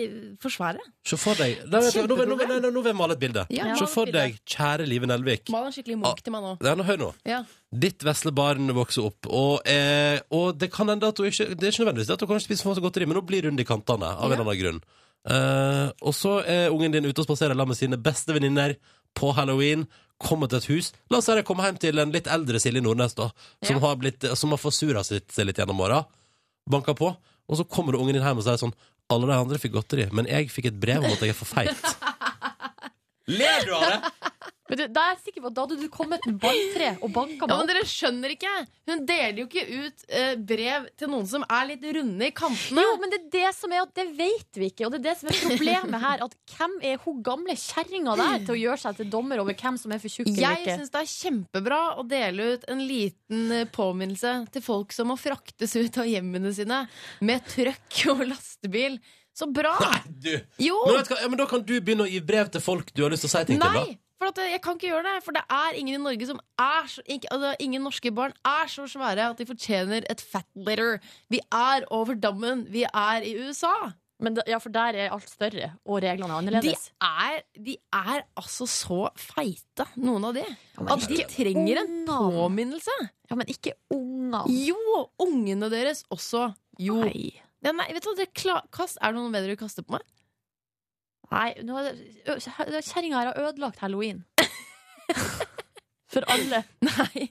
for svære.
Se for deg Nå vil- nå nå- nå vil jeg male et bilde.
Ja,
Se for deg, kjære Live Nelvik.
Mal en skikkelig munk til meg nå.
Ja, nå, hør nå.
Ja.
Ditt vesle barn vokser opp, og, eh, og det kan hende at hun ikke Det er ikke nødvendigvis at hun kanskje spiser for masse godteri, men hun blir rund i kantene av en eller annen grunn. Uh, og så er ungen din ute og spaserer sammen med sine beste venninner på halloween. Kommer til et hus. La oss si jeg kommer hjem til en litt eldre Silje Nordnes, da, som har, blitt, som har forsura seg litt gjennom åra. Banka på. Og så kommer det ungen din hjem og sier sånn Alle de andre fikk godteri, men jeg fikk et brev om at jeg er for feit. Ler du av det?
Men du, da er jeg sikker på at Da hadde du kommet med balltre og banka
Ja, men dere skjønner ikke! Hun deler jo ikke ut eh, brev til noen som er litt runde i kantene.
Jo, men det er det som er at det vet vi ikke. Og det er det som er problemet her. At hvem er hun gamle kjerringa der til å gjøre seg til dommer over hvem som er for tjukk eller
Jeg
ikke?
syns det er kjempebra å dele ut en liten eh, påminnelse til folk som må fraktes ut av hjemmene sine med trøkk og lastebil. Så bra!
Nei, du.
Jo!
Men, vet du hva? ja, men da kan du begynne å gi brev til folk du har lyst til å si ting til. da
Nei! For jeg kan ikke gjøre det. For det er ingen i Norge som er så, ikke, altså, Ingen norske barn er så svære at de fortjener et fat litter. Vi er over dammen. Vi er i USA.
Men ja, for der er alt større, og reglene er
De er, de er altså så feite, noen av de,
ja,
at de trenger en påminnelse.
Ja, men ikke ungene.
Jo! Ungene deres også. Jo.
Nei.
Ja, nei, vet du hva, det er, kast, er det noen bedre å kaste på meg?
Nei, er Kjerringa her har ødelagt halloween. For alle.
Nei.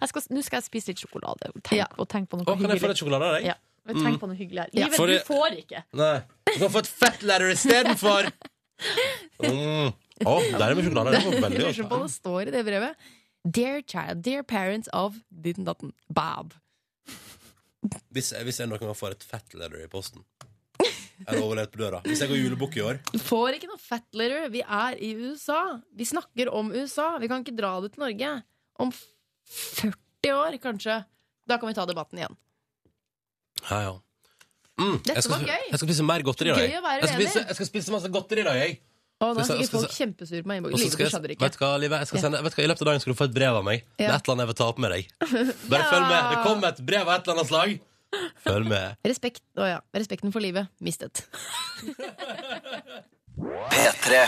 Jeg skal, nå skal jeg spise litt sjokolade og tenke,
Ja.
og tenke på noe
Å, kan jeg få litt sjokolade av deg?
Ja. Tenk på noe hyggelig her. Livet,
Fordi...
du får ikke.
Nei. Du kan få et fat letter istedenfor! Mm. Å, der er det sjokolade. Det var veldig godt.
det står i det brevet. Dear child, dear parents of ditten datten, Bob.
Hvis, hvis jeg noen gang får et fat letter i posten Eller overlevd på døra Hvis jeg går julebukk i år
Du får ikke noe fat letter. Vi er i USA. Vi snakker om USA. Vi kan ikke dra det til Norge. Om 40 år, kanskje. Da kan vi ta debatten igjen.
Ja, ja mm,
Dette
jeg, skal,
var gøy.
jeg skal spise mer godteri i dag
Gøy å være
jeg skal, spise, jeg skal spise masse godteri i dag jeg.
Å, nå er sikkert folk kjempesure på meg Livet,
skal
skjønner ikke.
vet du hva, Livet, Jeg skal sende, vet hva, I løpet av dagen skal du få et brev av meg. Er et eller annet jeg vil ta opp med deg. Bare følg med. Det kommer et brev av et eller annet slag. Følg med.
Respekt, å ja. Respekten for livet mistet.
P3.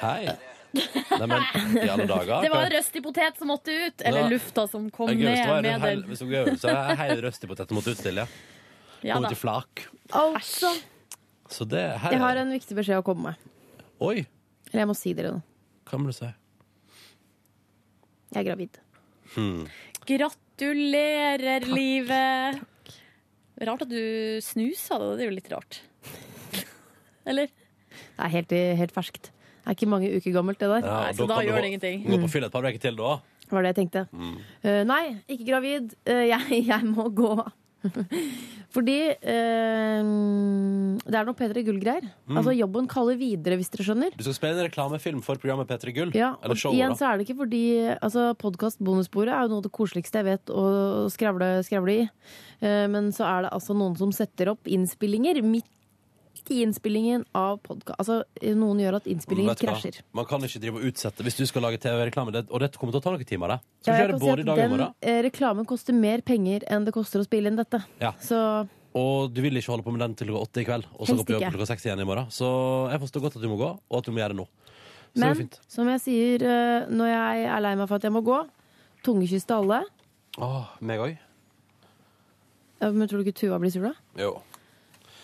Hei. Nei, men i alle dager
Det var en røstig potet som måtte ut. Eller lufta som kom ned med den.
hvis det var Så er røstig på måtte ut utstille.
Ja
Kom
ut
til flak.
Altså,
Så det her
jeg har en viktig beskjed å komme med.
Oi,
Eller jeg må si dere noe.
hva må du si?
Jeg er gravid.
Hmm.
Gratulerer, livet. Rart at du snusa det. Det er jo litt rart. Eller?
Det er helt, helt ferskt. Det er ikke mange uker gammelt, det der.
Ja,
Nei, så da
da
gjør det ingenting.
Gå på fyll et par uker til, da.
var det jeg tenkte.
Mm.
Uh, nei, ikke gravid. Uh, jeg, jeg må gå. Fordi eh, det er noe P3 Gull-greier.
Mm.
Altså Jobben kaller videre, hvis dere skjønner.
Du skal spille en reklamefilm for programmet P3 Gull.
Ja,
Eller
og
showet,
igjen
da.
så er det ikke fordi altså, Podkast bonussporet er jo noe av det koseligste jeg vet å skravle, skravle i. Eh, men så er det altså noen som setter opp innspillinger midt i innspillingen av podkast. Altså, noen gjør at innspillingen krasjer.
Man kan ikke drive og utsette Hvis du skal lage TV-reklame, og dette kommer til å ta noen timer, det.
Ja,
Skal
jeg kan
det
si
både i
at
dag og i
den
morgen?
eh, reklamen koster mer penger enn det koster å spille inn dette.
Ja.
Så
Og du vil ikke holde på med den til klokka åtte i kveld, og så gå på jobb klokka seks igjen i morgen. Så jeg forstår godt at du må gå, og at du må gjøre det nå. Så
Men
det
som jeg sier eh, når jeg er lei meg for at jeg må gå, tungekyss til alle.
Åh, meg òg?
Men tror du ikke Tuva blir sur da?
Jo.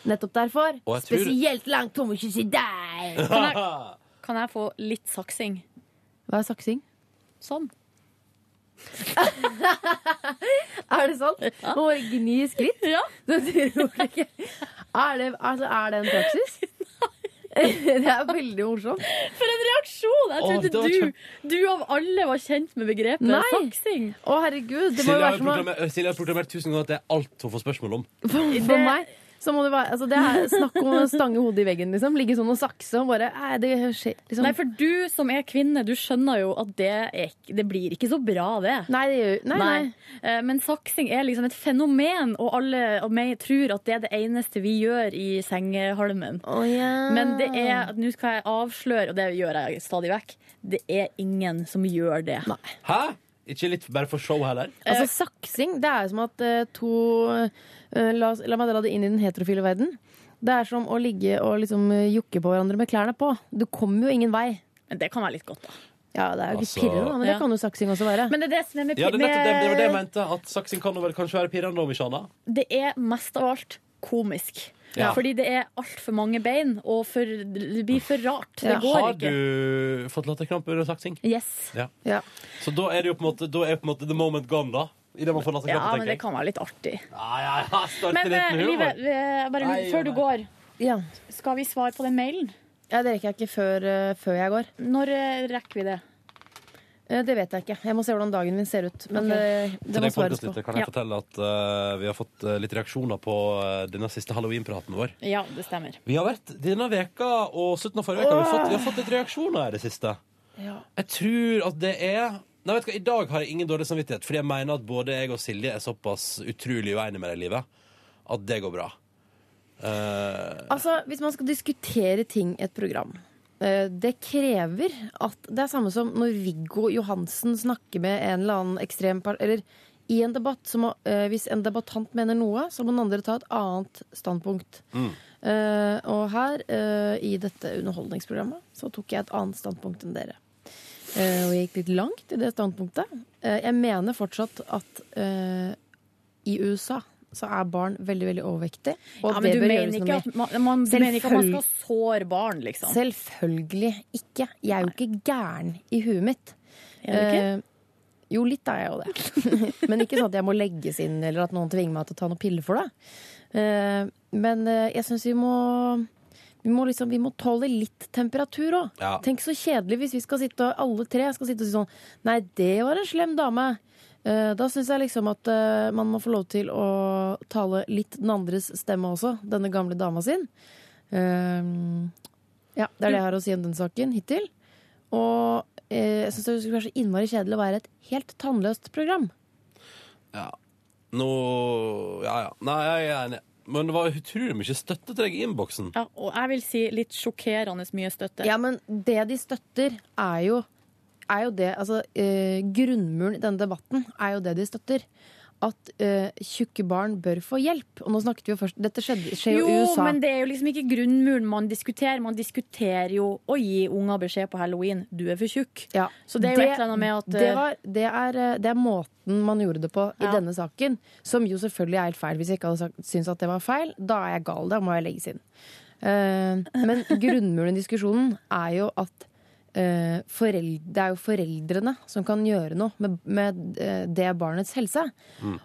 Nettopp derfor.
Og jeg tror-
Spesielt langt tungekyss i deg!
Kan jeg, kan jeg få litt saksing?
Hva er saksing?
Sånn.
Er det sant? Må bare gni skritt?
Ja.
Du tror ikke Er det, altså, er det en praksis? Det er veldig morsomt.
For en reaksjon! Jeg trodde
var
du, du av alle var kjent med begrepet
Nei.
saksing.
Å, herregud. Det må
Silje
jo
har
være som å
proklamert, Silje har proklamert tusen ganger at det er alt hun får spørsmål om.
For, for meg så må du bare altså Det er snakk om å stange hodet i veggen, liksom. Ligge sånn og sakse og bare Nei, det skjer liksom.
Nei, for du som er kvinne, du skjønner jo at det, er, det blir ikke så bra, det.
Nei, det gjør Nei, nei.
nei. Men saksing er liksom et fenomen, og alle og meg tror at det er det eneste vi gjør i sengehalmen.
Oh, yeah.
Men det er Nå skal jeg avsløre, og det gjør jeg stadig vekk, det er ingen som gjør det.
Hæ? Ikke litt bare for show heller?
Altså, saksing, det er som at eh, to eh, la, la meg dra det inn i den heterofile verden. Det er som å ligge og liksom eh, jokke på hverandre med klærne på. Du kommer jo ingen vei.
Men det kan være litt godt, da.
Ja, det er jo
Altså-
pirrende, da, men det
Ja.
kan jo saksing også være.
Men det er det som er med,
Ja, det, er nettopp det, det var det jeg mente. At saksing kan vel kanskje være pirrende, om ikke annet.
Det er mest av alt komisk.
Ja.
Fordi det er altfor mange bein, og for, det blir for rart. Det
Ja.
går
Har
ikke.
du fått latterkrampe under saksing?
Yes.
Ja.
Ja.
Så da er det jo på en måte, da er på en måte the moment gone, da. I det man får
Ja,
latterkrampe,
men
tenker
det kan være litt artig.
Ja, ja, ja, starte
Men
litt
eh,
humor.
Live, eh, bare
Nei,
før du går,
Ja.
skal vi svare på den mailen?
ja, det rekker jeg ikke før, eh, før jeg går.
Når eh, rekker vi det?
Eh, det vet jeg ikke. Jeg må se hvordan dagen min ser ut. Men
Ok.
eh,
Til
det må
deg
svares på.
kan jeg
Ja.
fortelle at eh, vi har fått eh, litt reaksjoner på eh, denne siste halloween-praten vår.
Ja, det stemmer.
Vi har vært denne veka og slutten av forrige veka, vi fått, vi har fått litt reaksjoner i det siste.
Ja.
Jeg tror at det er Nei, vet du hva, I dag har jeg ingen dårlig samvittighet, fordi jeg mener at både jeg og Silje er såpass utrolig uenige med det i livet at det går bra. Eh,
Altså, Hvis man skal diskutere ting i et program eh, Det krever at Det er samme som når Viggo Johansen snakker med en eller annen ekstrem par... Eller i en debatt, så må, eh, hvis en debattant mener noe, så må den andre ta et annet standpunkt. Eh, og her, eh, i dette underholdningsprogrammet, så tok jeg et annet standpunkt enn dere. Eh, og jeg gikk litt langt i det standpunktet. Eh, jeg mener fortsatt at eh, i USA så er barn veldig, veldig overvektige.
Ja,
det
men du mener ikke at man, man, du mener ikke at man skal såre barn, liksom?
Selvfølgelig ikke. Jeg er jo ikke gæren i huet mitt.
Er du ikke?
Eh, jo, litt er jeg jo det. men ikke sånn at jeg må legges inn, eller at noen tvinger meg til å ta noen piller for det. Eh, men jeg syns vi må vi må, liksom, vi må tåle litt temperatur òg.
Ja.
Tenk så kjedelig hvis vi skal sitte og alle tre skal sitte og si sånn Nei, det var en slem dame. Eh, da syns jeg liksom at eh, man må få lov til å tale litt den andres stemme også. Denne gamle dama sin. Eh, ja, det er det jeg har å si om den saken hittil. Og jeg syns det skulle være så innmari kjedelig å være et helt tannløst program.
ja. Nå Ja, ja. Nei, jeg er enig. Men det var utrolig mye støtte til deg i innboksen.
Ja, og jeg vil si litt sjokkerende mye støtte.
Ja, men det de støtter, er jo, er jo det Altså, eh, grunnmuren i denne debatten er jo det de støtter. At uh, tjukke barn bør få hjelp. Og nå snakket vi jo først Dette skjedde, skjer jo, i USA.
Jo, men det er jo liksom ikke grunnmuren man diskuterer. Man diskuterer jo å gi unger beskjed på halloween. Du er for tjukk.
Ja.
Så det er jo et eller annet med at
det,
eh,
var, det, er, eh, det er måten man gjorde det på i
Ja.
denne saken, som jo selvfølgelig er helt feil. Hvis jeg ikke hadde sagt, syntes at det var feil, da er jeg gal. Da må jeg legges inn. Uh, men grunnmuren i diskusjonen er jo at eh, foreld- det er jo foreldrene som kan gjøre noe med, med eh, det barnets helse.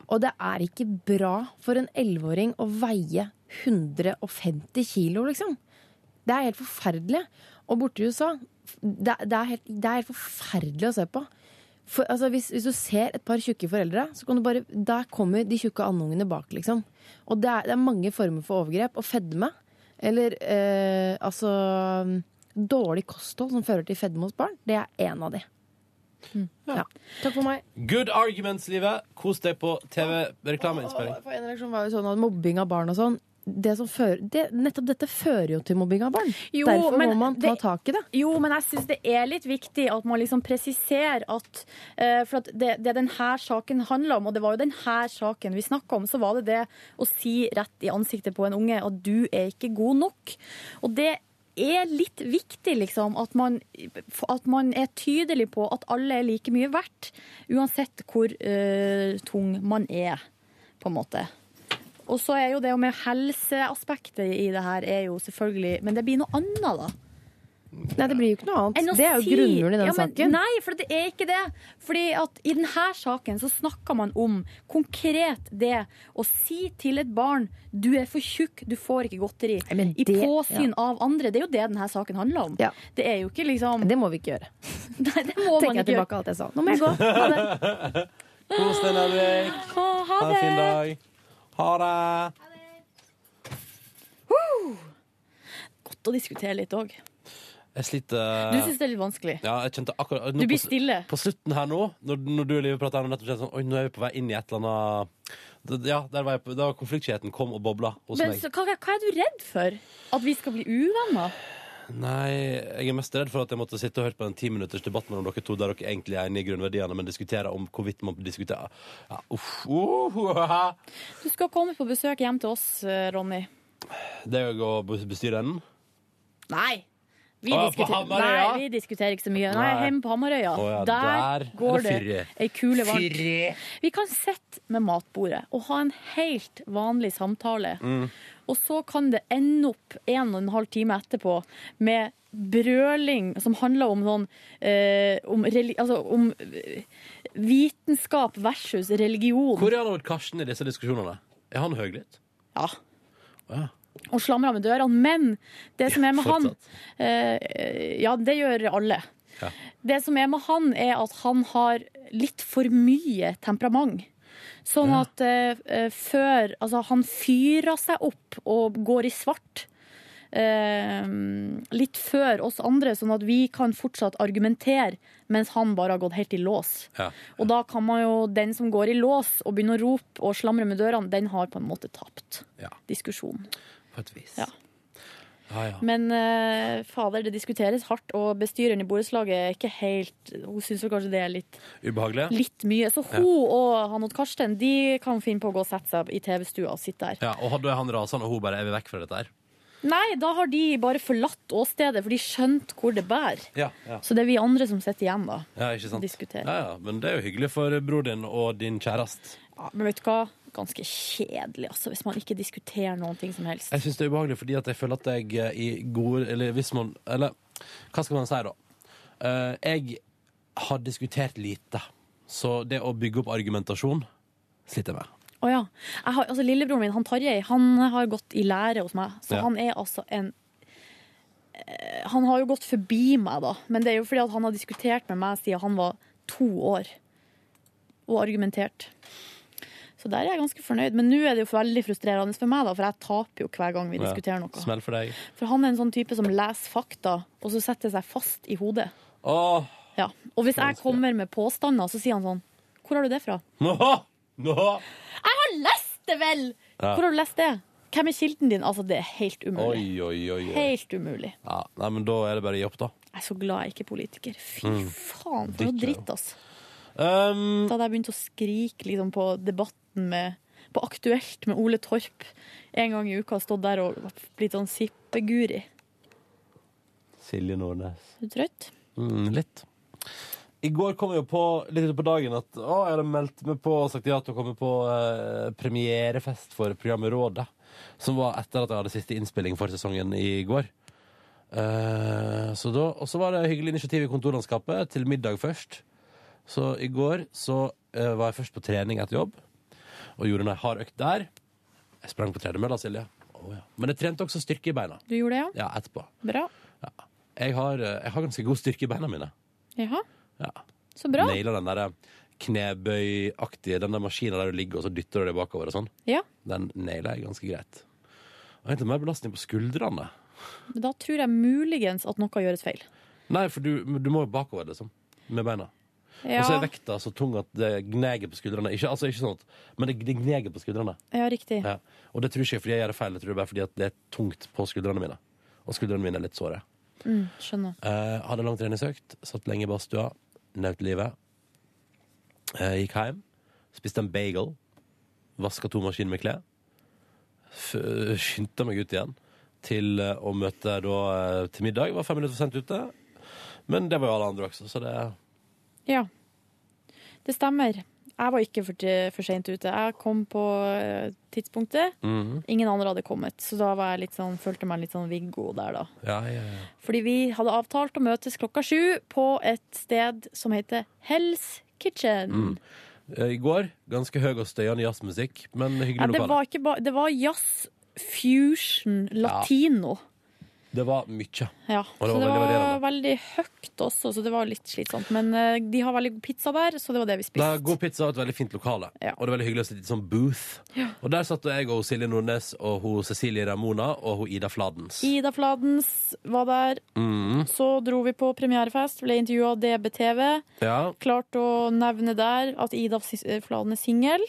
Og det er ikke bra for en elleveåring å veie 150 kilo, liksom. Det er helt forferdelig. Og borte i USA, det, det, er, helt, det er helt forferdelig å se på. For, altså, hvis, hvis du ser et par tjukke foreldre, så kan du bare, der kommer de tjukke andungene bak. liksom. Og det er, det er mange former for overgrep. Og fedme, eller eh, altså dårlig kosthold som fører til fedme hos barn, det er én av de. Ja. Takk for meg.
Good arguments, livet. Kos deg på TV-reklameinnspilling.
Og for en reaksjon var jo sånn at mobbing av barn og sånn det som fører, det, Nettopp dette fører jo til mobbing av barn.
Jo,
Derfor må man ta
det-
tak i det.
Jo, men jeg syns det er litt viktig at man liksom presiserer at uh, For at det, det denne saken handler om, og det var jo denne saken vi snakka om, så var det det å si rett i ansiktet på en unge at du er ikke god nok. Og det er litt viktig, liksom, at man, at man er tydelig på at alle er like mye verdt, uansett hvor uh, tung man er, på en måte. Og så er jo det med helseaspektet i det her er jo selvfølgelig Men det blir noe annet, da.
Nei, det blir jo ikke noe annet. Det er jo
si-
grunnmuren i den
ja, men
saken.
Nei, for det er ikke det. Fordi at i denne saken så snakker man om konkret det å si til et barn du er for tjukk, du får ikke godteri.
Det,
I påsyn
ja.
av andre. Det er jo det denne saken handler om.
Ja.
Det er jo ikke liksom
Det må vi ikke gjøre.
Nei, det må
Tenker
man
jeg tilbake
gjøre.
alt jeg sa. Nå må jeg gå. Ha det.
Kos deg, Nelvik.
Ha, ha
Ha en fin
det!
dag. Ha det.
Godt å diskutere litt òg.
Jeg sliter
Du syns det er litt vanskelig.
Ja, jeg kjente akkurat nå
Du blir stille.
På slutten her nå, når, når du og Live prater, kjent sånn Oi, nå er vi på vei inn i et eller annet Ja, der var jeg der konfliktskyheten kom og bobla hos
Men
meg.
så, hva, hva er du redd for? At vi skal bli uvenner?
Nei, jeg er mest redd for at jeg måtte sitte og høre på en timinutters debatt mellom dere to der dere egentlig er enige i grunnverdiene, men diskuterer om hvorvidt man diskuterer ja, uff, uh, haha.
Du skal komme på besøk hjem til oss, eh, Ronny.
Det er jo å bestyre enden?
Nei. Vi,
Å, på
diskuterer,
Hamarøya?
nei, vi diskuterer ikke så mye. Nei,
Nei.
hjemme på Hamarøya.
Å ja,
der,
der er
går
det
det ei kule varmt.
Fyrre.
Vi kan sitte med matbordet og ha en helt vanlig samtale.
Mm.
Og så kan det ende opp en og en halv time etterpå med brøling som handler om sånn eh, om, reli altså, om eh, vitenskap versus religion.
Hvor er han Karsten i disse diskusjonene? Er han høylytt?
Ja.
Ja.
Og slamrer med dørene. Men det som er med han eh, Ja, det gjør alle.
Ja.
Det som er med han, er at han har litt for mye temperament. Sånn
Ja.
at eh, eh, før Altså, han fyrer seg opp og går i svart. Eh, litt før oss andre, sånn at vi kan fortsatt argumentere, mens han bare har gått helt i lås.
Ja.
Og da kan man jo, den som går i lås og begynner å rope og slamre med dørene, den har på en måte tapt
Ja.
diskusjonen.
På et vis.
Ja.
Ja, ja.
Men uh, fader, det diskuteres hardt, og bestyreren i borettslaget er ikke helt Hun syns kanskje det er litt,
Ubehagelig?
litt mye. Så hun og han og Karsten de kan finne på å gå og sette seg i TV-stua og sitte der.
Ja, og hadde han rasende, og hun bare er vi vekk fra dette her?
Nei, da har de bare forlatt åstedet, for de skjønte hvor det bærer.
Ja, ja.
Så det er vi andre som sitter igjen, da.
ja ikke sant?
Diskutere.
Ja, ja, men det er jo hyggelig for bror din og din kjæreste.
Ja, men vet du hva? Ganske kjedelig, altså, hvis man ikke diskuterer noen ting som helst.
Jeg syns det er ubehagelig fordi at jeg føler at jeg eh, i gode Eller hvis man Eller hva skal man si, da? Uh, jeg har diskutert lite. Så det å bygge opp argumentasjon sliter jeg med.
Å ja. Har, altså, lillebroren min, han Tarjei, han har gått i lære hos meg. Så
Ja.
han er altså en eh, Han har jo gått forbi meg, da. Men det er jo fordi at han har diskutert med meg siden han var to år. Og argumentert. Så der er jeg ganske fornøyd. Men nå er det jo veldig frustrerende for meg, da, for jeg taper jo hver gang vi diskuterer noe.
Smell for deg.
For han er en sånn type som leser fakta, og så setter seg fast i hodet.
Åh,
Ja. Og hvis jeg kommer med påstander, så sier han sånn Hvor har du det fra?
nå, nå.
Jeg har lest det vel!
Ja.
Hvor har du lest det? Hvem er kilden din? Altså, det er helt umulig.
Oi, oi, oi. oi.
Helt umulig.
Ja, nei, men da er det bare å gi opp, da.
Jeg er så glad jeg ikke er politiker. Fy
Mm.
faen, for noe
Dritt,
altså.
Um,
Da hadde jeg begynt å skrike liksom, på debatten med På Aktuelt med Ole Torp en gang i uka. Stått der og blitt sånn sippeguri.
Silje Nordnes.
Er du trøtt?
Mm, litt. I går kom jeg jo på litt på dagen at å, jeg hadde meldt meg på og sagt ja til å komme på eh, premierefest for programmet Rådet. Som var etter at jeg hadde siste innspilling for sesongen i går. Eh, så da, og så var det hyggelig initiativ i kontorlandskapet til middag først. Så i går så eh, var jeg først på trening etter jobb og gjorde en hard økt der. Jeg sprang på tredemølla, Silje. Oh, ja. Men jeg trente også styrke i beina.
Du gjorde det,
Ja, Ja, etterpå.
ja? Bra.
Jeg har, eh, jeg har ganske god styrke i beina mine.
Jaha.
Ja.
Så bra.
Naila den der knebøyaktige Den der maskinen der du ligger og så dytter du deg bakover og sånn.
Ja.
Den naila jeg ganske greit. Og egentlig mer belastning på skuldrene.
Men da tror jeg muligens at noe gjøres feil.
Nei, for du, du må jo bakover, liksom. Med beina.
Ja,
Og så er vekta så tung at det gneger på skuldrene. Ikke, altså, ikke sånn at, men det, det gneger på skuldrene.
ja riktig.
Ja. Og det tror ikke jeg fordi jeg gjør det feil, jeg tror det bare fordi at det er tungt på skuldrene mine. Og skuldrene mine er litt såre.
Mm, skjønner.
Eh, hadde lang treningsøkt, satt lenge i badstua, nøt livet. Jeg gikk hjem, spiste en bagel, vaska to maskiner med klær. Skyndte meg ut igjen til eh, å møte da eh, til middag. Var fem minutter for sent ute. Men det var jo alle andre også, så det
Ja. Det stemmer. Jeg var ikke for, for seint ute. Jeg kom på tidspunktet. tidspunktet.
-hmm.
Ingen andre hadde kommet, så da var jeg litt sånn, følte meg litt sånn Viggo der, da.
Ja, ja, ja.
Fordi vi hadde avtalt å møtes klokka sju på et sted som heter Hell's Kitchen.
Mm. Eh, I går ganske høy og støyende jazzmusikk, men hyggelig
Ja, det var bare Det var jazz, fusion, latino.
Det var mye.
Ja,
Og det
så
var
det var
veldig,
veldig høyt også, så det var litt slitsomt. Men uh, de har veldig god pizza der, så det var det vi
Det er god pizza og et veldig fint lokale. Og det er veldig hyggelig å sitte i sånn booth.
Ja.
Og der satt jeg og Silje Nordnes og hun Cecilie Ramona og hun Ida Fladens.
Ida Fladens var der.
Mm.
Så dro vi på premierefest, ble intervjua av DBTV.
Ja.
Klarte å nevne der at Ida Fladen er singel.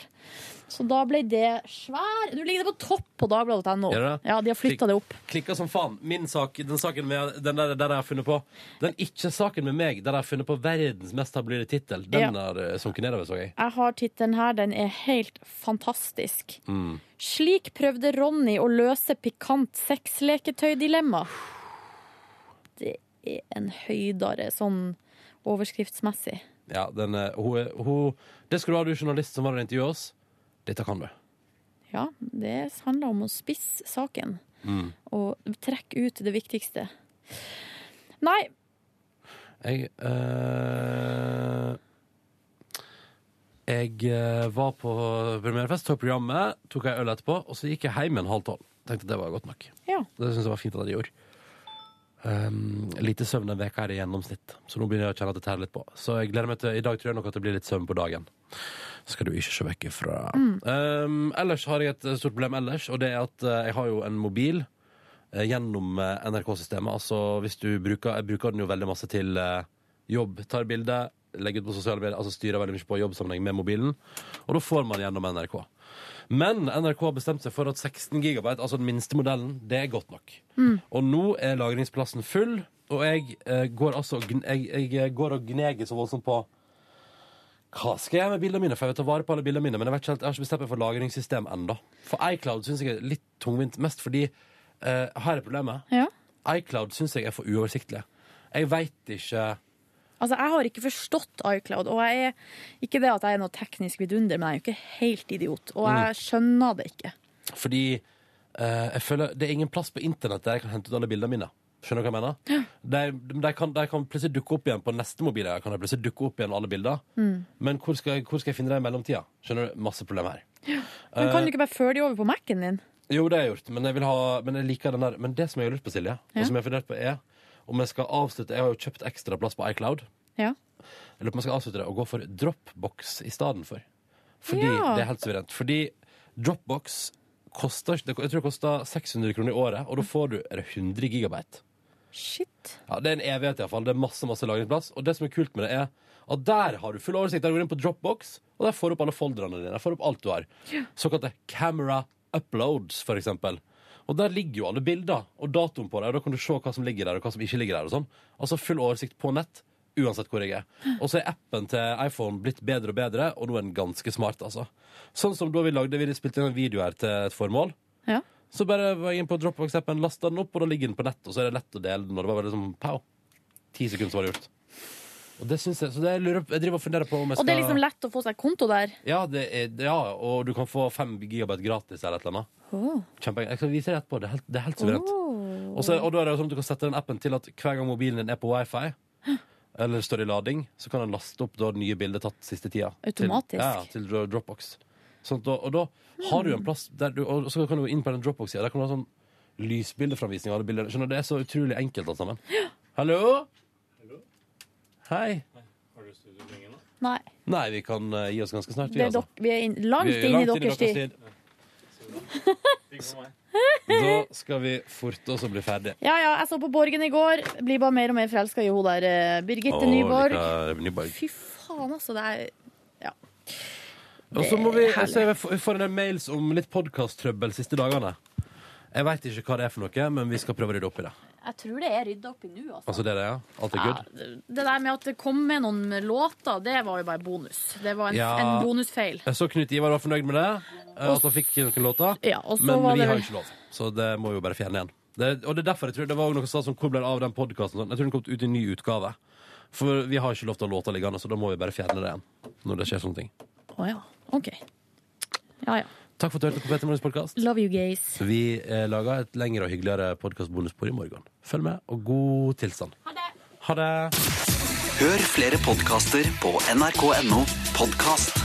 Så da ble det svær Du ligger på topp på dagbladet.no. Ja, de har flytta det opp.
Klikka som faen. Min sak, den saken med, den der, der jeg har funnet på Den ikke-saken med meg, der jeg har funnet på verdens mest tabloide tittel, den
Ja.
har eh, sunket nedover, så jeg.
Jeg har tittelen her. Den er helt fantastisk.
Mm.
Slik prøvde Ronny å løse pikant sexleketøydilemma. Det er en høydare sånn overskriftsmessig.
Ja, den, eh, hun, hun, det skulle du ha, du journalist som var og intervjuet oss. Dette kan du.
Ja, det handler om å spisse saken
Mm.
og trekke ut det viktigste. Nei,
Jeg øh... Jeg eh, var på premierefest, tok programmet, tok ei øl etterpå, og så gikk jeg hjem en halv tolv. Tenkte at det var godt nok.
Ja.
Det syns jeg var fint at jeg gjorde. Um, lite søvn en uke her i gjennomsnitt, så nå begynner jeg å kjenne at det tærer litt på. Så jeg gleder meg til, i dag tror jeg nok at det blir litt søvn på dagen. Skal du ikke se vekk ifra. Um, ellers har jeg et stort problem ellers, og det er at eh, jeg har jo en mobil uh, gjennom uh, NRK-systemet. Altså hvis du bruker Jeg bruker den jo veldig masse til uh, jobb. Tar bilde, legger ut på sosiale medier, altså styrer veldig mye på jobbsammenheng med mobilen. Og da får man gjennom NRK. Men NRK har bestemt seg for at 16 GB, altså den minste modellen, det er godt nok.
Mm.
Og nå er lagringsplassen full, og jeg eh, går altså jeg, jeg går og gneger så voldsomt på hva skal jeg gjøre med bildene mine? For jeg vil ta vare på alle bildene mine, men jeg, vet ikke helt, jeg har ikke bestemt meg for lagringssystem ennå. For iCloud syns jeg er litt tungvint, mest fordi eh, Her er problemet.
Ja.
iCloud syns jeg er for uoversiktlig. Jeg veit ikke
altså jeg har ikke forstått iCloud. Og jeg er ikke det at jeg er noe teknisk vidunder, men jeg er jo ikke helt idiot. Og jeg skjønner det ikke.
Fordi eh, jeg føler det er ingen plass på internett der jeg kan hente ut alle bildene mine. Skjønner du hva jeg mener? De, de, kan, de kan plutselig dukke opp igjen på neste mobil. jeg Kan de plutselig dukke opp igjen alle bilder
Mm.
Men hvor skal, hvor skal jeg finne det i mellomtida? Skjønner du? Masse problemer her.
Men kan
Eh,
du ikke bare føre de over på Mac-en din?
Jo, det har jeg gjort, men jeg, vil ha, men jeg liker den der Men det som jeg har lurt på, Silje,
Ja.
og som jeg har fundert på, er om jeg skal avslutte Jeg har jo kjøpt ekstra plass på iCloud.
Ja.
Jeg lurer på om jeg skal avslutte det og gå for Dropbox i stedet for. Fordi
Ja.
det er helt suverent. Fordi Dropbox koster Jeg tror det koster 600 kroner i året, og da får du er det 100 gigabyte.
Shit.
Ja, Det er en evighet, iallfall. Det er masse masse lagringsplass. Og det som er kult med det, er at der har du full oversikt. Der går du inn på Dropbox, og der får du opp alle folderne dine. Der får du opp alt du har. Såkalte camera uploads, for eksempel. Og der ligger jo alle bilder og datoen på det, og da kan du se hva som ligger der, og hva som ikke ligger der. og sånn. Altså full oversikt på nett, uansett hvor jeg er. Og så er appen til iPhone blitt bedre og bedre, og nå er den ganske smart, altså. Sånn som da vi lagde, vi spilte inn en video her til et formål.
Ja.
Så bare var jeg inn på Dropbox-appen, lasta den opp, og da ligger den på nett, og så er det lett å dele den, og det var bare liksom pow. Ti sekunder så var det gjort. Og det synes jeg, så det jeg, lurer, jeg driver og funderer på om jeg skal
Og det er liksom lett å få seg konto der.
ja, det er, ja, og du kan få fem gigabyte gratis eller et eller annet.
Oh.
Kjempe, jeg skal vise deg etterpå. Det er helt, det er helt suverent. Og, så, og da er det jo sånn at du kan sette den appen til at hver gang mobilen din er på wifi, eller står i lading, så kan den laste opp da nye bilder tatt siste tida.
Automatisk.
Til, ja, til Dropbox. Sånn, da, og da har du en plass du, Og så kan du gå inn på den Dropbox-sida. Der kan du ha sånn lysbildeframvisning av alle bilder. Skjønner Det er så utrolig enkelt alt sammen. Hallo? Hei.
Nei.
Nei, vi kan eh, gi oss ganske snart. Vi,
Det er
altså.
dok vi er inn, langt
Vi er
inn i
langt
deres tid.
Da skal vi forte oss å bli ferdig.
Ja, ja, jeg så på Borgen i går. Blir bare mer og mer forelska i hun der eh, Birgitte
Å,
Nyborg.
Nyborg.
Fy faen, altså. Det er ja.
Og så må vi
Det er herlig.
jeg får- vi får en del mails om litt podkasttrøbbel siste dagene. Jeg veit ikke hva det er for noe, men vi skal prøve å rydde opp i det.
Jeg tror det er rydda opp i nå, altså.
Altså det er det, ja? Alt er
Ja,
good?
det der med at det kom med noen låter, det var jo bare bonus. Det var en,
Ja.
en bonusfeil.
Jeg så Knut Ivar var fornøyd med det, og, at han fikk noen låter.
Ja,
men
var
vi
det
har ikke lov, så det må jo bare fjerne igjen. Det, og det er derfor jeg tror det var noe sånn som kobler av den podkasten. Jeg tror den kom ut i en ny utgave. For vi har ikke lov til å ha låter liggende, så da må vi bare fjerne det igjen. Når det skjer sånne ting.
Å ja. OK. Ja ja.
Takk for at du hørte på Petter Morgens podkast.
Love you gays.
Vi eh, lager et lengre og hyggeligere podkastbonusbord i morgen. Følg med, og god tilstand. Ha det. Ha det.
Hør flere podkaster på nrk.no podkast.